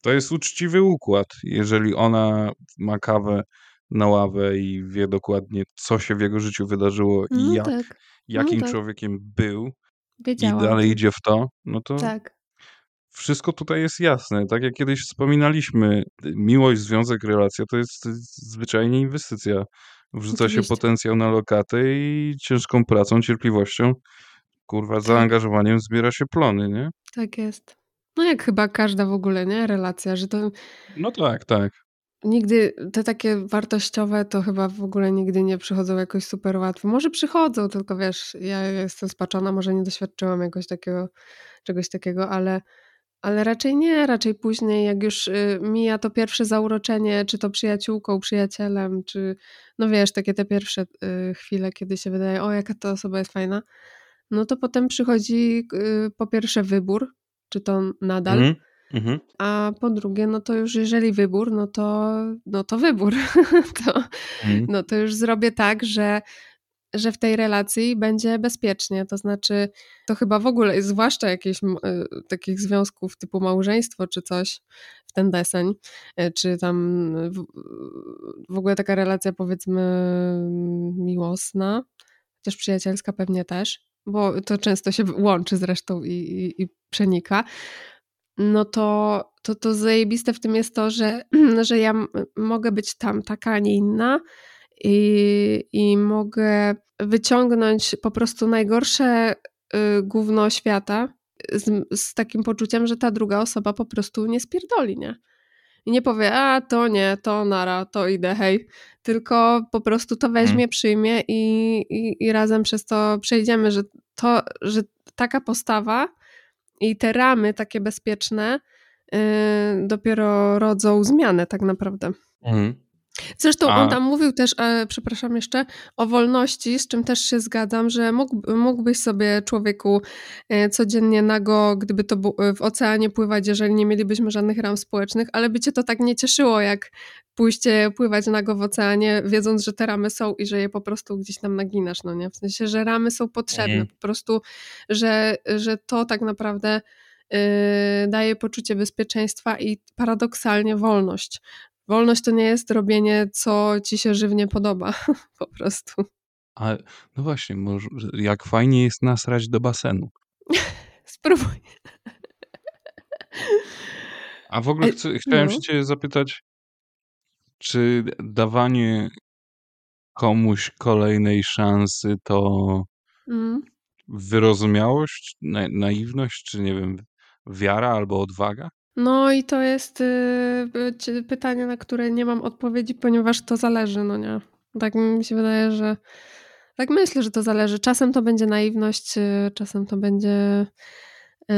To jest uczciwy układ. Jeżeli ona ma kawę na ławę i wie dokładnie, co się w jego życiu wydarzyło i No jak, tak. jakim tak. człowiekiem był Wiedziałam. i dalej idzie w to, no to Tak. wszystko tutaj jest jasne. Tak jak kiedyś wspominaliśmy, miłość, związek, relacja to jest zwyczajnie inwestycja. Wrzuca się Oczywiście. potencjał na lokatę i ciężką pracą, cierpliwością, kurwa, Tak. zaangażowaniem zbiera się plony, nie? Tak jest. No jak chyba każda w ogóle, nie? Relacja, że to No tak, tak. nigdy, te takie wartościowe to chyba w ogóle nigdy nie przychodzą jakoś super łatwo. Może przychodzą, tylko wiesz, ja jestem spaczona, może nie doświadczyłam jakoś takiego, czegoś takiego, ale, ale raczej nie, raczej później, jak już y, mija to pierwsze zauroczenie, czy to przyjaciółką, przyjacielem, czy no wiesz, takie te pierwsze y, chwile, kiedy się wydaje, o jaka ta osoba jest fajna, no to potem przychodzi y, po pierwsze wybór, czy to nadal, Mhm, mhm. a po drugie, no to już jeżeli wybór, no to, no to wybór. to, Mhm. no to już zrobię tak, że, że w tej relacji będzie bezpiecznie. To znaczy, to chyba w ogóle, zwłaszcza jakichś y, takich związków typu małżeństwo czy coś w ten deseń, y, czy tam w, w ogóle taka relacja powiedzmy miłosna, chociaż przyjacielska pewnie też, bo to często się łączy zresztą i, i, i przenika no to, to, to zajebiste w tym jest to, że, że ja mogę być tam taka, a nie inna i, i mogę wyciągnąć po prostu najgorsze y, gówno świata z, z takim poczuciem, że ta druga osoba po prostu nie spierdoli, nie? I nie powie, a to nie, to nara, to idę, hej. Tylko po prostu to weźmie, przyjmie i, i, i razem przez to przejdziemy, że to, że taka postawa i te ramy takie bezpieczne yy, dopiero rodzą zmianę tak naprawdę. Mhm. Zresztą A- on tam mówił też, e, przepraszam jeszcze, o wolności, z czym też się zgadzam, że mógł, mógłbyś sobie człowieku e, codziennie nago, gdyby to bu- w oceanie pływać, jeżeli nie mielibyśmy żadnych ram społecznych, ale by cię to tak nie cieszyło, jak pójście pływać nago w oceanie, wiedząc, że te ramy są i że je po prostu gdzieś tam naginasz, no nie? W sensie, że ramy są potrzebne, Mhm. po prostu, że, że to tak naprawdę yy, daje poczucie bezpieczeństwa i paradoksalnie wolność. Wolność to nie jest robienie, co ci się żywnie podoba, po prostu. A no właśnie, może, jak fajnie jest nasrać do basenu. Spróbuj. A w ogóle chcę, chciałem no. się cię zapytać, czy dawanie komuś kolejnej szansy to Mm. Wyrozumiałość, na, naiwność, czy nie wiem, wiara albo odwaga? No i to jest y, cie- pytanie, na które nie mam odpowiedzi, ponieważ to zależy, no nie. Tak mi się wydaje, że tak myślę, że to zależy. Czasem to będzie naiwność, y, czasem to będzie y,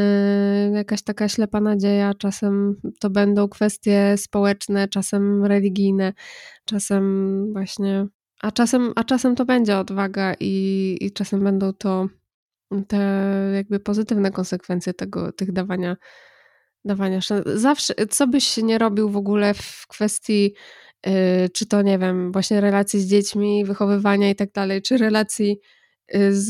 jakaś taka ślepa nadzieja, czasem to będą kwestie społeczne, czasem religijne, czasem właśnie, a czasem, a czasem to będzie odwaga i, i czasem będą to te jakby pozytywne konsekwencje tego, tych dawania dawania szans. Zawsze, co byś nie robił w ogóle w kwestii, yy, czy to nie wiem, właśnie relacji z dziećmi, wychowywania i tak dalej, czy relacji yy, z,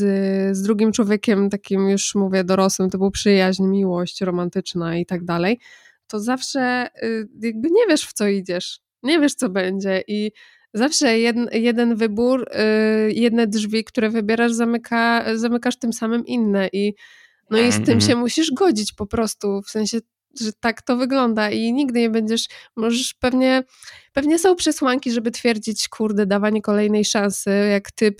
z drugim człowiekiem, takim już mówię dorosłym, to był przyjaźń, miłość romantyczna i tak dalej, to zawsze yy, jakby nie wiesz w co idziesz, nie wiesz co będzie i zawsze jeden, jeden wybór, yy, jedne drzwi, które wybierasz, zamyka, zamykasz tym samym inne i no i z tym Mhm. się musisz godzić po prostu, w sensie, że tak to wygląda i nigdy nie będziesz, możesz pewnie, pewnie są przesłanki, żeby twierdzić, kurde, dawanie kolejnej szansy, jak typ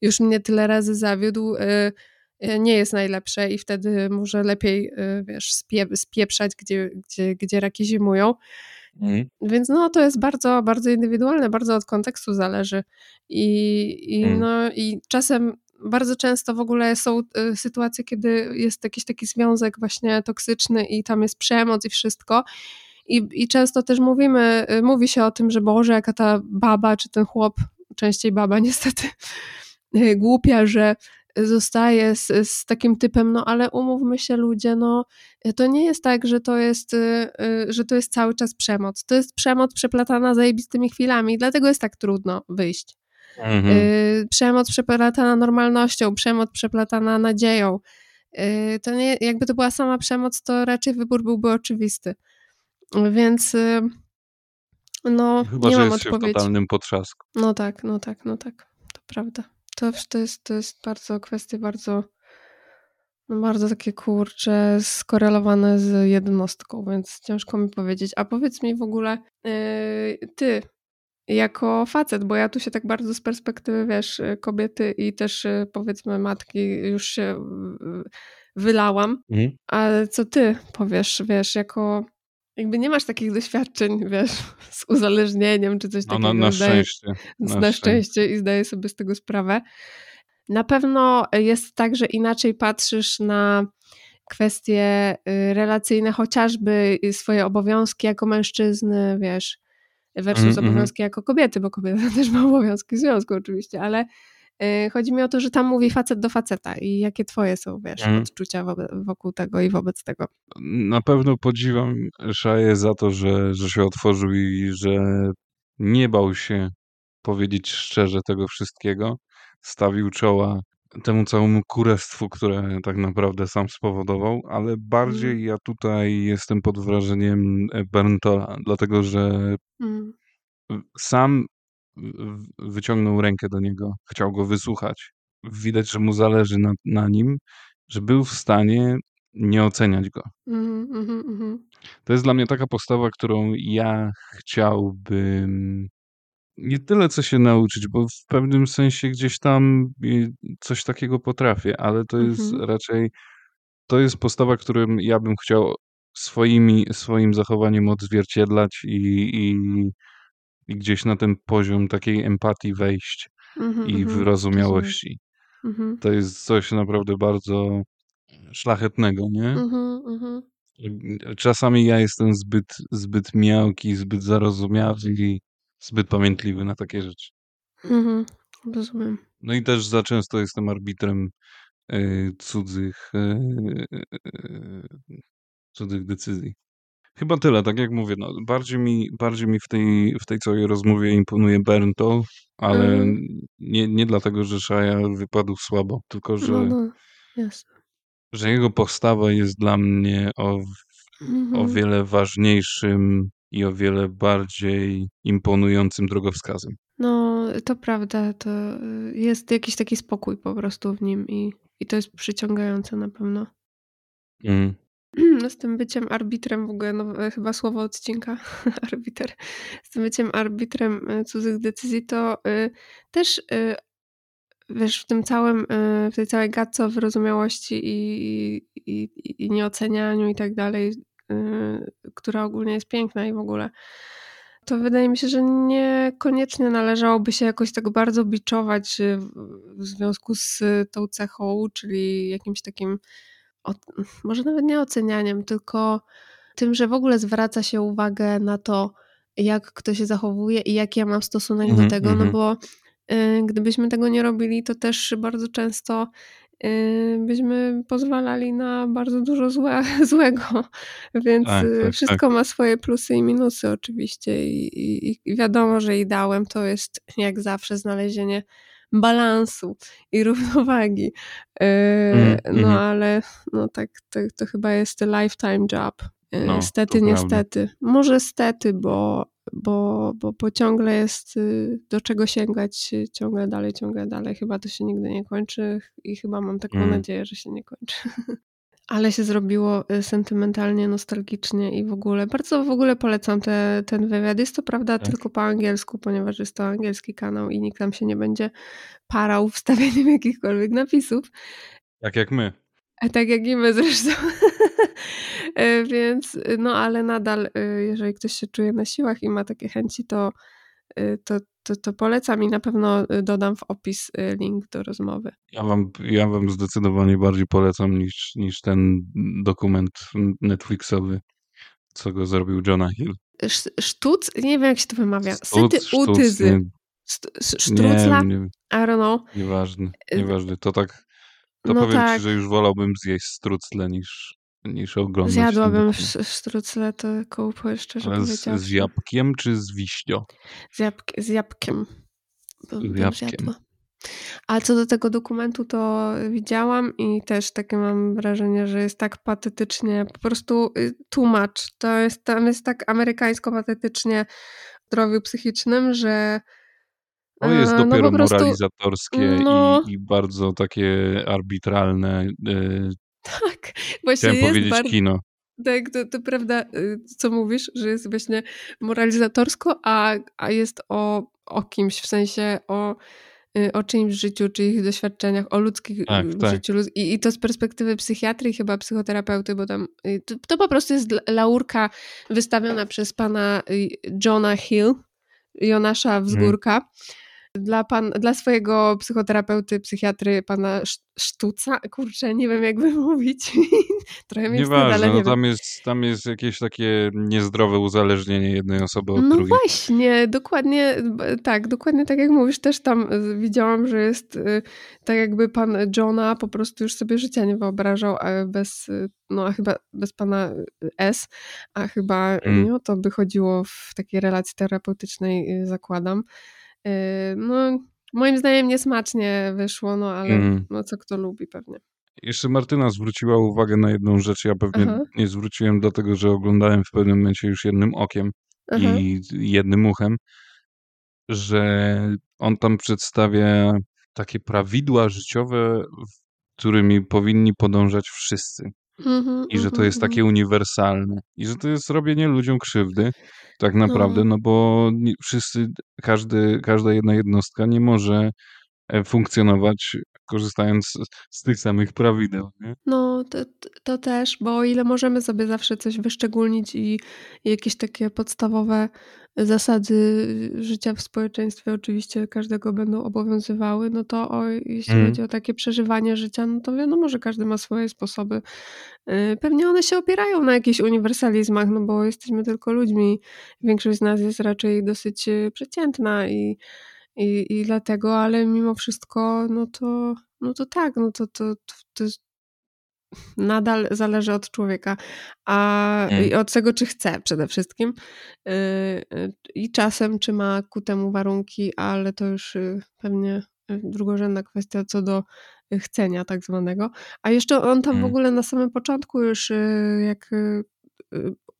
już mnie tyle razy zawiódł, y, y, nie jest najlepsze i wtedy może lepiej, y, wiesz, spie, spieprzać, gdzie, gdzie, gdzie raki zimują. Mhm. Więc no to jest bardzo, bardzo indywidualne, bardzo od kontekstu zależy. I, i, Mm. no, i czasem, bardzo często w ogóle są y, sytuacje, kiedy jest jakiś taki związek właśnie toksyczny i tam jest przemoc i wszystko. I, I często też mówimy, y, mówi się o tym, że Boże, jaka ta baba czy ten chłop, częściej baba niestety, y, głupia, że zostaje z, z takim typem, no ale umówmy się ludzie, no to nie jest tak, że to jest, że to jest cały czas przemoc. To jest przemoc przeplatana zajebistymi chwilami, dlatego jest tak trudno wyjść. Mhm. Y, przemoc przeplatana normalnością, przemoc przeplatana nadzieją. Y, to nie, jakby to była sama przemoc, to raczej wybór byłby oczywisty. Więc y, no, Chyba, nie że mam jest się w odpowiedzi. totalnym potrzasku. No tak, no tak, no tak. To prawda. To, to, jest, to jest bardzo kwestie bardzo, no bardzo takie kurcze, skorelowane z jednostką, więc ciężko mi powiedzieć. A powiedz mi w ogóle, yy, ty, jako facet, bo ja tu się tak bardzo z perspektywy, wiesz, kobiety i też y, powiedzmy matki już się wylałam, Mhm. ale co ty powiesz, wiesz, jako jakby nie masz takich doświadczeń, wiesz, z uzależnieniem czy coś No, takiego. na, na zdaję- szczęście. na, Na szczęście i zdaję sobie z tego sprawę. Na pewno jest tak, że inaczej patrzysz na kwestie y, relacyjne, chociażby swoje obowiązki jako mężczyzny, wiesz, versus mhm. obowiązki jako kobiety, bo kobieta też ma obowiązki w związku oczywiście, ale y, chodzi mi o to, że tam mówi facet do faceta i jakie twoje są, wiesz, Mhm. odczucia wokół tego i wobec tego. Na pewno podziwiam Szaję za to, że, że się otworzył i że nie bał się powiedzieć szczerze tego wszystkiego. Stawił czoła temu całemu kurestwu, które tak naprawdę sam spowodował, ale bardziej Mm. ja tutaj jestem pod wrażeniem e, Berntola, dlatego że Mm. sam w- wyciągnął rękę do niego, chciał go wysłuchać. Widać, że mu zależy na, na nim, że był w stanie nie oceniać go. Mhm, mhm, mhm. To jest dla mnie taka postawa, którą ja chciałbym nie tyle co się nauczyć, bo w pewnym sensie gdzieś tam y, coś takiego potrafię, ale to jest Mhm. raczej to jest postawa, którą ja bym chciał swoimi, swoim zachowaniem odzwierciedlać i, i, i gdzieś na ten poziom takiej empatii wejść Mhm, i mhm. Wyrozumiałości. Mhm. To jest coś naprawdę bardzo szlachetnego, nie? Mhm, mhm. Czasami ja jestem zbyt, zbyt miałki, zbyt zarozumiały i zbyt pamiętliwy na takie rzeczy. Mhm. Rozumiem. No i też za często jestem arbitrem y, cudzych, y, y, cudzych decyzji. Chyba tyle, tak jak mówię, no, bardziej mi, bardziej mi w tej, w tej całej rozmowie imponuje Bernto, ale Mhm. nie, nie dlatego, że Shia wypadł słabo, tylko że, No, no, jasne. że jego postawa jest dla mnie o, o Mhm. wiele ważniejszym i o wiele bardziej imponującym drogowskazem. No, to prawda, to y, jest jakiś taki spokój po prostu w nim i, i to jest przyciągające na pewno. Mm. No, z tym byciem arbitrem w ogóle, no, e, chyba słowo odcinka, arbiter, z tym byciem arbitrem y, cudzych decyzji, to y, też y, wiesz, w tym całym, y, w tej całej gadce o wyrozumiałości i, i, i nieocenianiu i tak dalej, która ogólnie jest piękna i w ogóle, to wydaje mi się, że niekoniecznie należałoby się jakoś tak bardzo biczować y, w związku z tą cechą, czyli jakimś takim, może nawet nie ocenianiem, tylko tym, że w ogóle zwraca się uwagę na to, jak kto się zachowuje i jaki ja mam stosunek Mhm, do tego, no mhm. bo y, gdybyśmy tego nie robili, to też bardzo często y, byśmy pozwalali na bardzo dużo złe, złego, więc Tak, y, tak, wszystko ma swoje plusy i minusy oczywiście i, i, wiadomo, że ideałem to jest jak zawsze znalezienie balansu i równowagi. Y, Mhm, No mhm. ale no tak, to, to chyba jest lifetime job. Y, No, Stety, to prawda. niestety. Może stety, bo, bo, bo, bo ciągle jest y, do czego sięgać, ciągle dalej, ciągle dalej. Chyba to się nigdy nie kończy i chyba mam taką Mm. nadzieję, że się nie kończy. Ale się zrobiło y, sentymentalnie, nostalgicznie i w ogóle. Bardzo w ogóle polecam te, ten wywiad. Jest to prawda Tak. tylko po angielsku, ponieważ jest to angielski kanał i nikt tam się nie będzie parał wstawieniem jakichkolwiek napisów. Tak jak my. A tak jak i my zresztą. E, Więc, y, no ale nadal, y, jeżeli ktoś się czuje na siłach i ma takie chęci, to, y, to, to, to polecam i na pewno dodam w opis link do rozmowy. Ja wam, ja wam zdecydowanie bardziej polecam niż, niż ten dokument Netflixowy, co go zrobił Jonah Hill. Sz- Sztuc? Nie wiem, jak się to wymawia. Sztuc, Sety utyzy. Sztrucla? nie, nie, I don't know. nieważne, nieważne. To tak, to No powiem tak. ci, że już wolałbym zjeść strucle niż, niż oglądać Zjadłabym sztrucle, to kołpo, szczerze Ale z, z jabłkiem czy z wiśnią? Z, jabłk- z jabłkiem. bym- Z jabłkiem. A co do tego dokumentu, to widziałam i też takie mam wrażenie, że jest tak patetycznie, po prostu y, tłumacz. To jest, tam jest tak amerykańsko patetycznie w zdrowiu psychicznym, że To jest e, no dopiero po prostu, moralizatorskie no i, i bardzo takie arbitralne, e, tak, właśnie chciałem jest powiedzieć bardzo, kino. tak, to, to prawda, y, co mówisz, że jest właśnie moralizatorsko, a, a jest o, o kimś, w sensie o, y, o czyimś życiu, czyich doświadczeniach, o ludzkich Tak, y, tak. życiu. lud- I, I to z perspektywy psychiatry i chyba psychoterapeuty, bo tam to, to po prostu jest la- laurka wystawiona przez pana Johna Hill, Jonasza Mhm. Wzgórka. Dla, pan, dla swojego psychoterapeuty, psychiatry, pana Sz- Sztuca, kurczę, nie wiem jak wymówić, trochę mnie wstyd, ale Nieważne, nie no wiem. tam jest, tam jest jakieś takie niezdrowe uzależnienie jednej osoby od No drugiej. właśnie, dokładnie, tak, dokładnie tak jak mówisz, też tam y, widziałam, że jest y, tak jakby pan Johna po prostu już sobie życia nie wyobrażał a bez, y, no a chyba bez pana S, a chyba Mm. nie o to by chodziło w takiej relacji terapeutycznej, zakładam. Y, No, moim zdaniem niesmacznie wyszło, no ale Mhm. no co kto lubi pewnie. Jeszcze Martyna zwróciła uwagę na jedną rzecz. Ja pewnie Aha. nie zwróciłem, dlatego że oglądałem w pewnym momencie już jednym okiem Aha. i jednym uchem, że on tam przedstawia takie prawidła życiowe, którymi powinni podążać wszyscy. Mhm, I że to mhm, jest takie mhm. uniwersalne. I że to jest robienie ludziom krzywdy, tak naprawdę, No. no bo wszyscy, każdy, każda jedna jednostka nie może e, funkcjonować korzystając z, tych samych prawideł. Nie? No, to, to też, bo o ile możemy sobie zawsze coś wyszczególnić i jakieś takie podstawowe zasady życia w społeczeństwie oczywiście każdego będą obowiązywały, no to o, jeśli Mm. chodzi o takie przeżywanie życia, no to wiadomo, że każdy ma swoje sposoby. Y, Pewnie one się opierają na jakichś uniwersalizmach, no bo jesteśmy tylko ludźmi. Większość z nas jest raczej dosyć y, przeciętna i, i, i dlatego, ale mimo wszystko, no to, no to tak, no to, to, to, to jest nadal zależy od człowieka, a Mm. i od tego, czy chce przede wszystkim yy, yy, i czasem, czy ma ku temu warunki, ale to już yy, pewnie drugorzędna kwestia co do chcenia tak zwanego. A jeszcze on tam w Mm. ogóle na samym początku już jak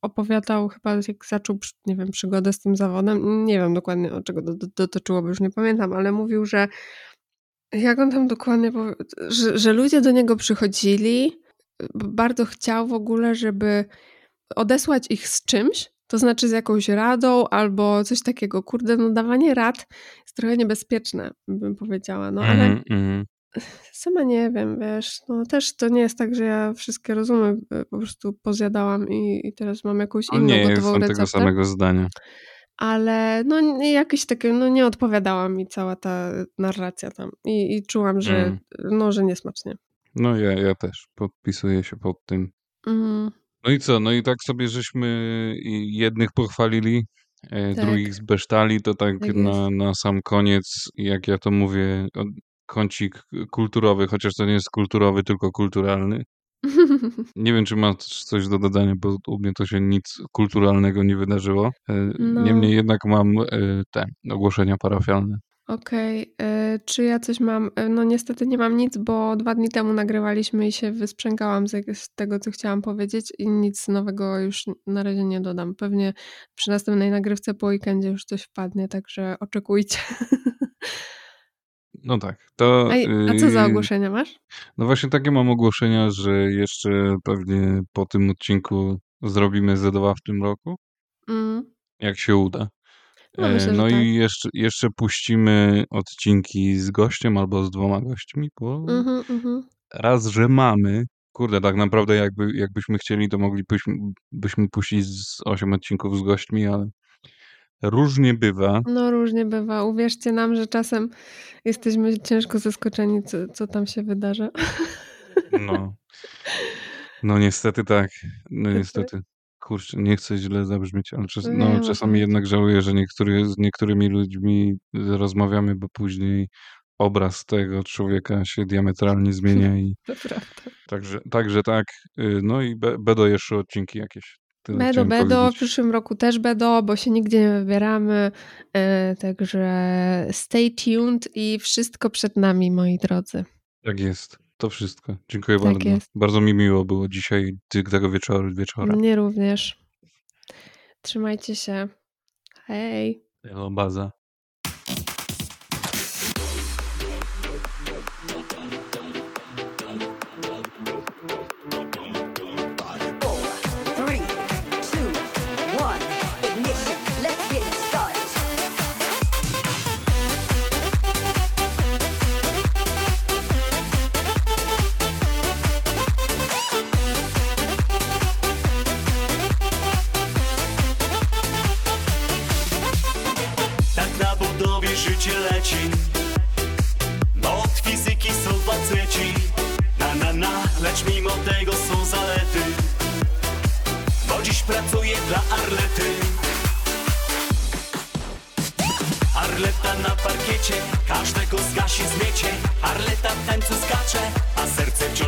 opowiadał, chyba jak zaczął, nie wiem, przygodę z tym zawodem, nie wiem dokładnie od czego do- do- dotyczyło, bo już nie pamiętam, ale mówił, że jak on tam dokładnie powie, że, że ludzie do niego przychodzili, bardzo chciał w ogóle, żeby odesłać ich z czymś, To znaczy z jakąś radą albo coś takiego. Kurde, no dawanie rad jest trochę niebezpieczne, bym powiedziała. No ale mhm. sama nie wiem, wiesz, no też to nie jest tak, że ja wszystkie rozumy y, po prostu pozjadałam i, i teraz mam jakąś No inną nie gotową jestem receptę. tego samego zdania. Ale no jakieś takie, no nie odpowiadała mi cała ta narracja tam i, i czułam, że Mm. no, że niesmacznie. No ja, ja też podpisuję się pod tym. Mhm. No i co? No i tak sobie żeśmy jednych pochwalili, e, Tak. drugich zbesztali, to tak Tak na, na sam koniec, jak ja to mówię, kącik kulturowy, chociaż to nie jest kulturowy, tylko kulturalny. Nie wiem, czy masz coś do dodania, bo u mnie to się nic kulturalnego nie wydarzyło. E, No. Niemniej jednak mam e, te ogłoszenia parafialne. Okej, y, czy ja coś mam? No niestety nie mam nic, bo dwa dni temu nagrywaliśmy i się wysprzęgałam z tego, co chciałam powiedzieć i nic nowego już na razie nie dodam. Pewnie przy następnej nagrywce po weekendzie już coś wpadnie, także oczekujcie. No tak, to... A, a co za e, ogłoszenia masz? No właśnie takie mam ogłoszenia, że jeszcze pewnie po tym odcinku zrobimy Z2 w tym roku, Mm. jak się uda. No, E, myślę, że No tak. i jeszcze, jeszcze puścimy odcinki z gościem albo z dwoma gośćmi, bo Mhm, mhm. raz, że mamy, kurde, tak naprawdę jakby, jakbyśmy chcieli, to moglibyśmy byśmy puścić z 8 odcinków z gośćmi, ale różnie bywa. No różnie bywa. Uwierzcie nam, że czasem jesteśmy ciężko zaskoczeni, co, co tam się wydarza. No, no niestety tak, no Tak, niestety. Kurczę, nie chcę źle zabrzmieć, ale czas, no, ma czasami sensu. jednak żałuję, że niektóry, z niektórymi ludźmi rozmawiamy, bo później obraz tego człowieka się diametralnie zmienia i To prawda. także, także tak. y, No i be, będą jeszcze odcinki jakieś. Tyle Bedo, bedo, w powiedzieć. przyszłym roku też bedo, bo się nigdzie nie wybieramy. E, także stay tuned i wszystko przed nami, moi drodzy. Tak jest. To wszystko. Dziękuję Tak bardzo. jest. Bardzo mi miło było dzisiaj, tego wieczoru, wieczora. Mnie również. Trzymajcie się. Hej. Hello, baza. Dla Arlety. Arleta na parkiecie, każdego zgasi zmiecie. Arleta w tańcu skacze,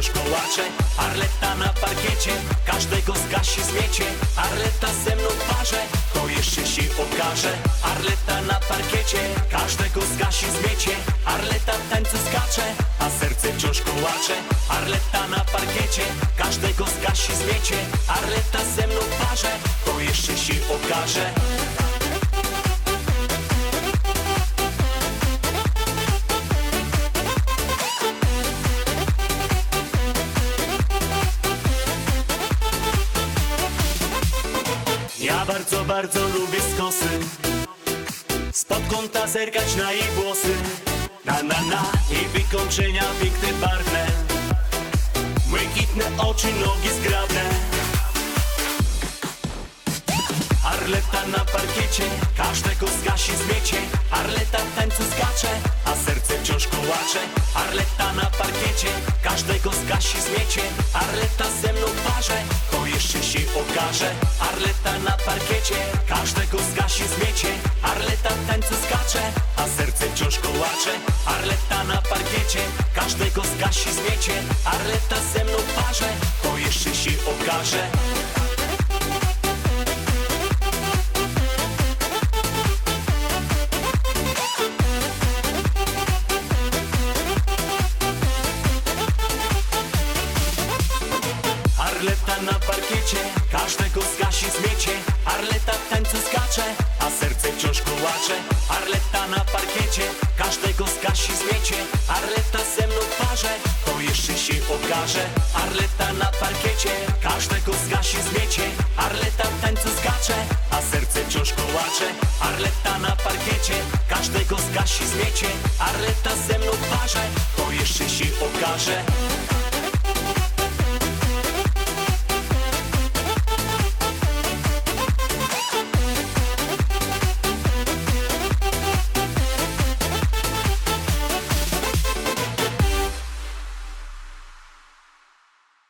wciąż Arleta na parkiecie, każdego zgasi zmiecie Arleta ze mną parze, to jeszcze się okaże. Arleta na parkiecie, każdego zgasi zmiecie Arleta w tańcu skacze, a serce wciąż kołacze. Arleta na parkiecie, każdego zgasi zmiecie Arleta ze mną parze, to jeszcze się okaże bardzo, lubię skosy. Spod kąta zerkać na jej włosy. Na na na jej wykończenia piękne barwne. Błękitne oczy, nogi zgrabne Arleta na parkiecie, każdego zgasi zmiecie Arleta w tańcu skacze, a serce wciąż kołacze. Arleta na parkiecie, każdego zgasi zmiecie Arleta ze mną parze, to jeszcze się okaże. Arleta na parkiecie, każdego zgasi zmiecie Arleta w tańcu skacze, a serce wciąż kołacze. Arleta na parkiecie, każdego zgasi zmiecie Arleta ze mną parze, to jeszcze się okaże a serce wciąż wciąż kołacze. Arleta na parkiecie, każdego zgasi zmiecie Arleta ze mną w parze, to jeszcze się okaże. Arleta na parkiecie, każdego zgasi zmiecie Arleta w tańcu skacze, a serce wciąż kołacze. Arleta na parkiecie, każdego zgasi zmiecie Arleta ze mną w parze, to jeszcze się okaże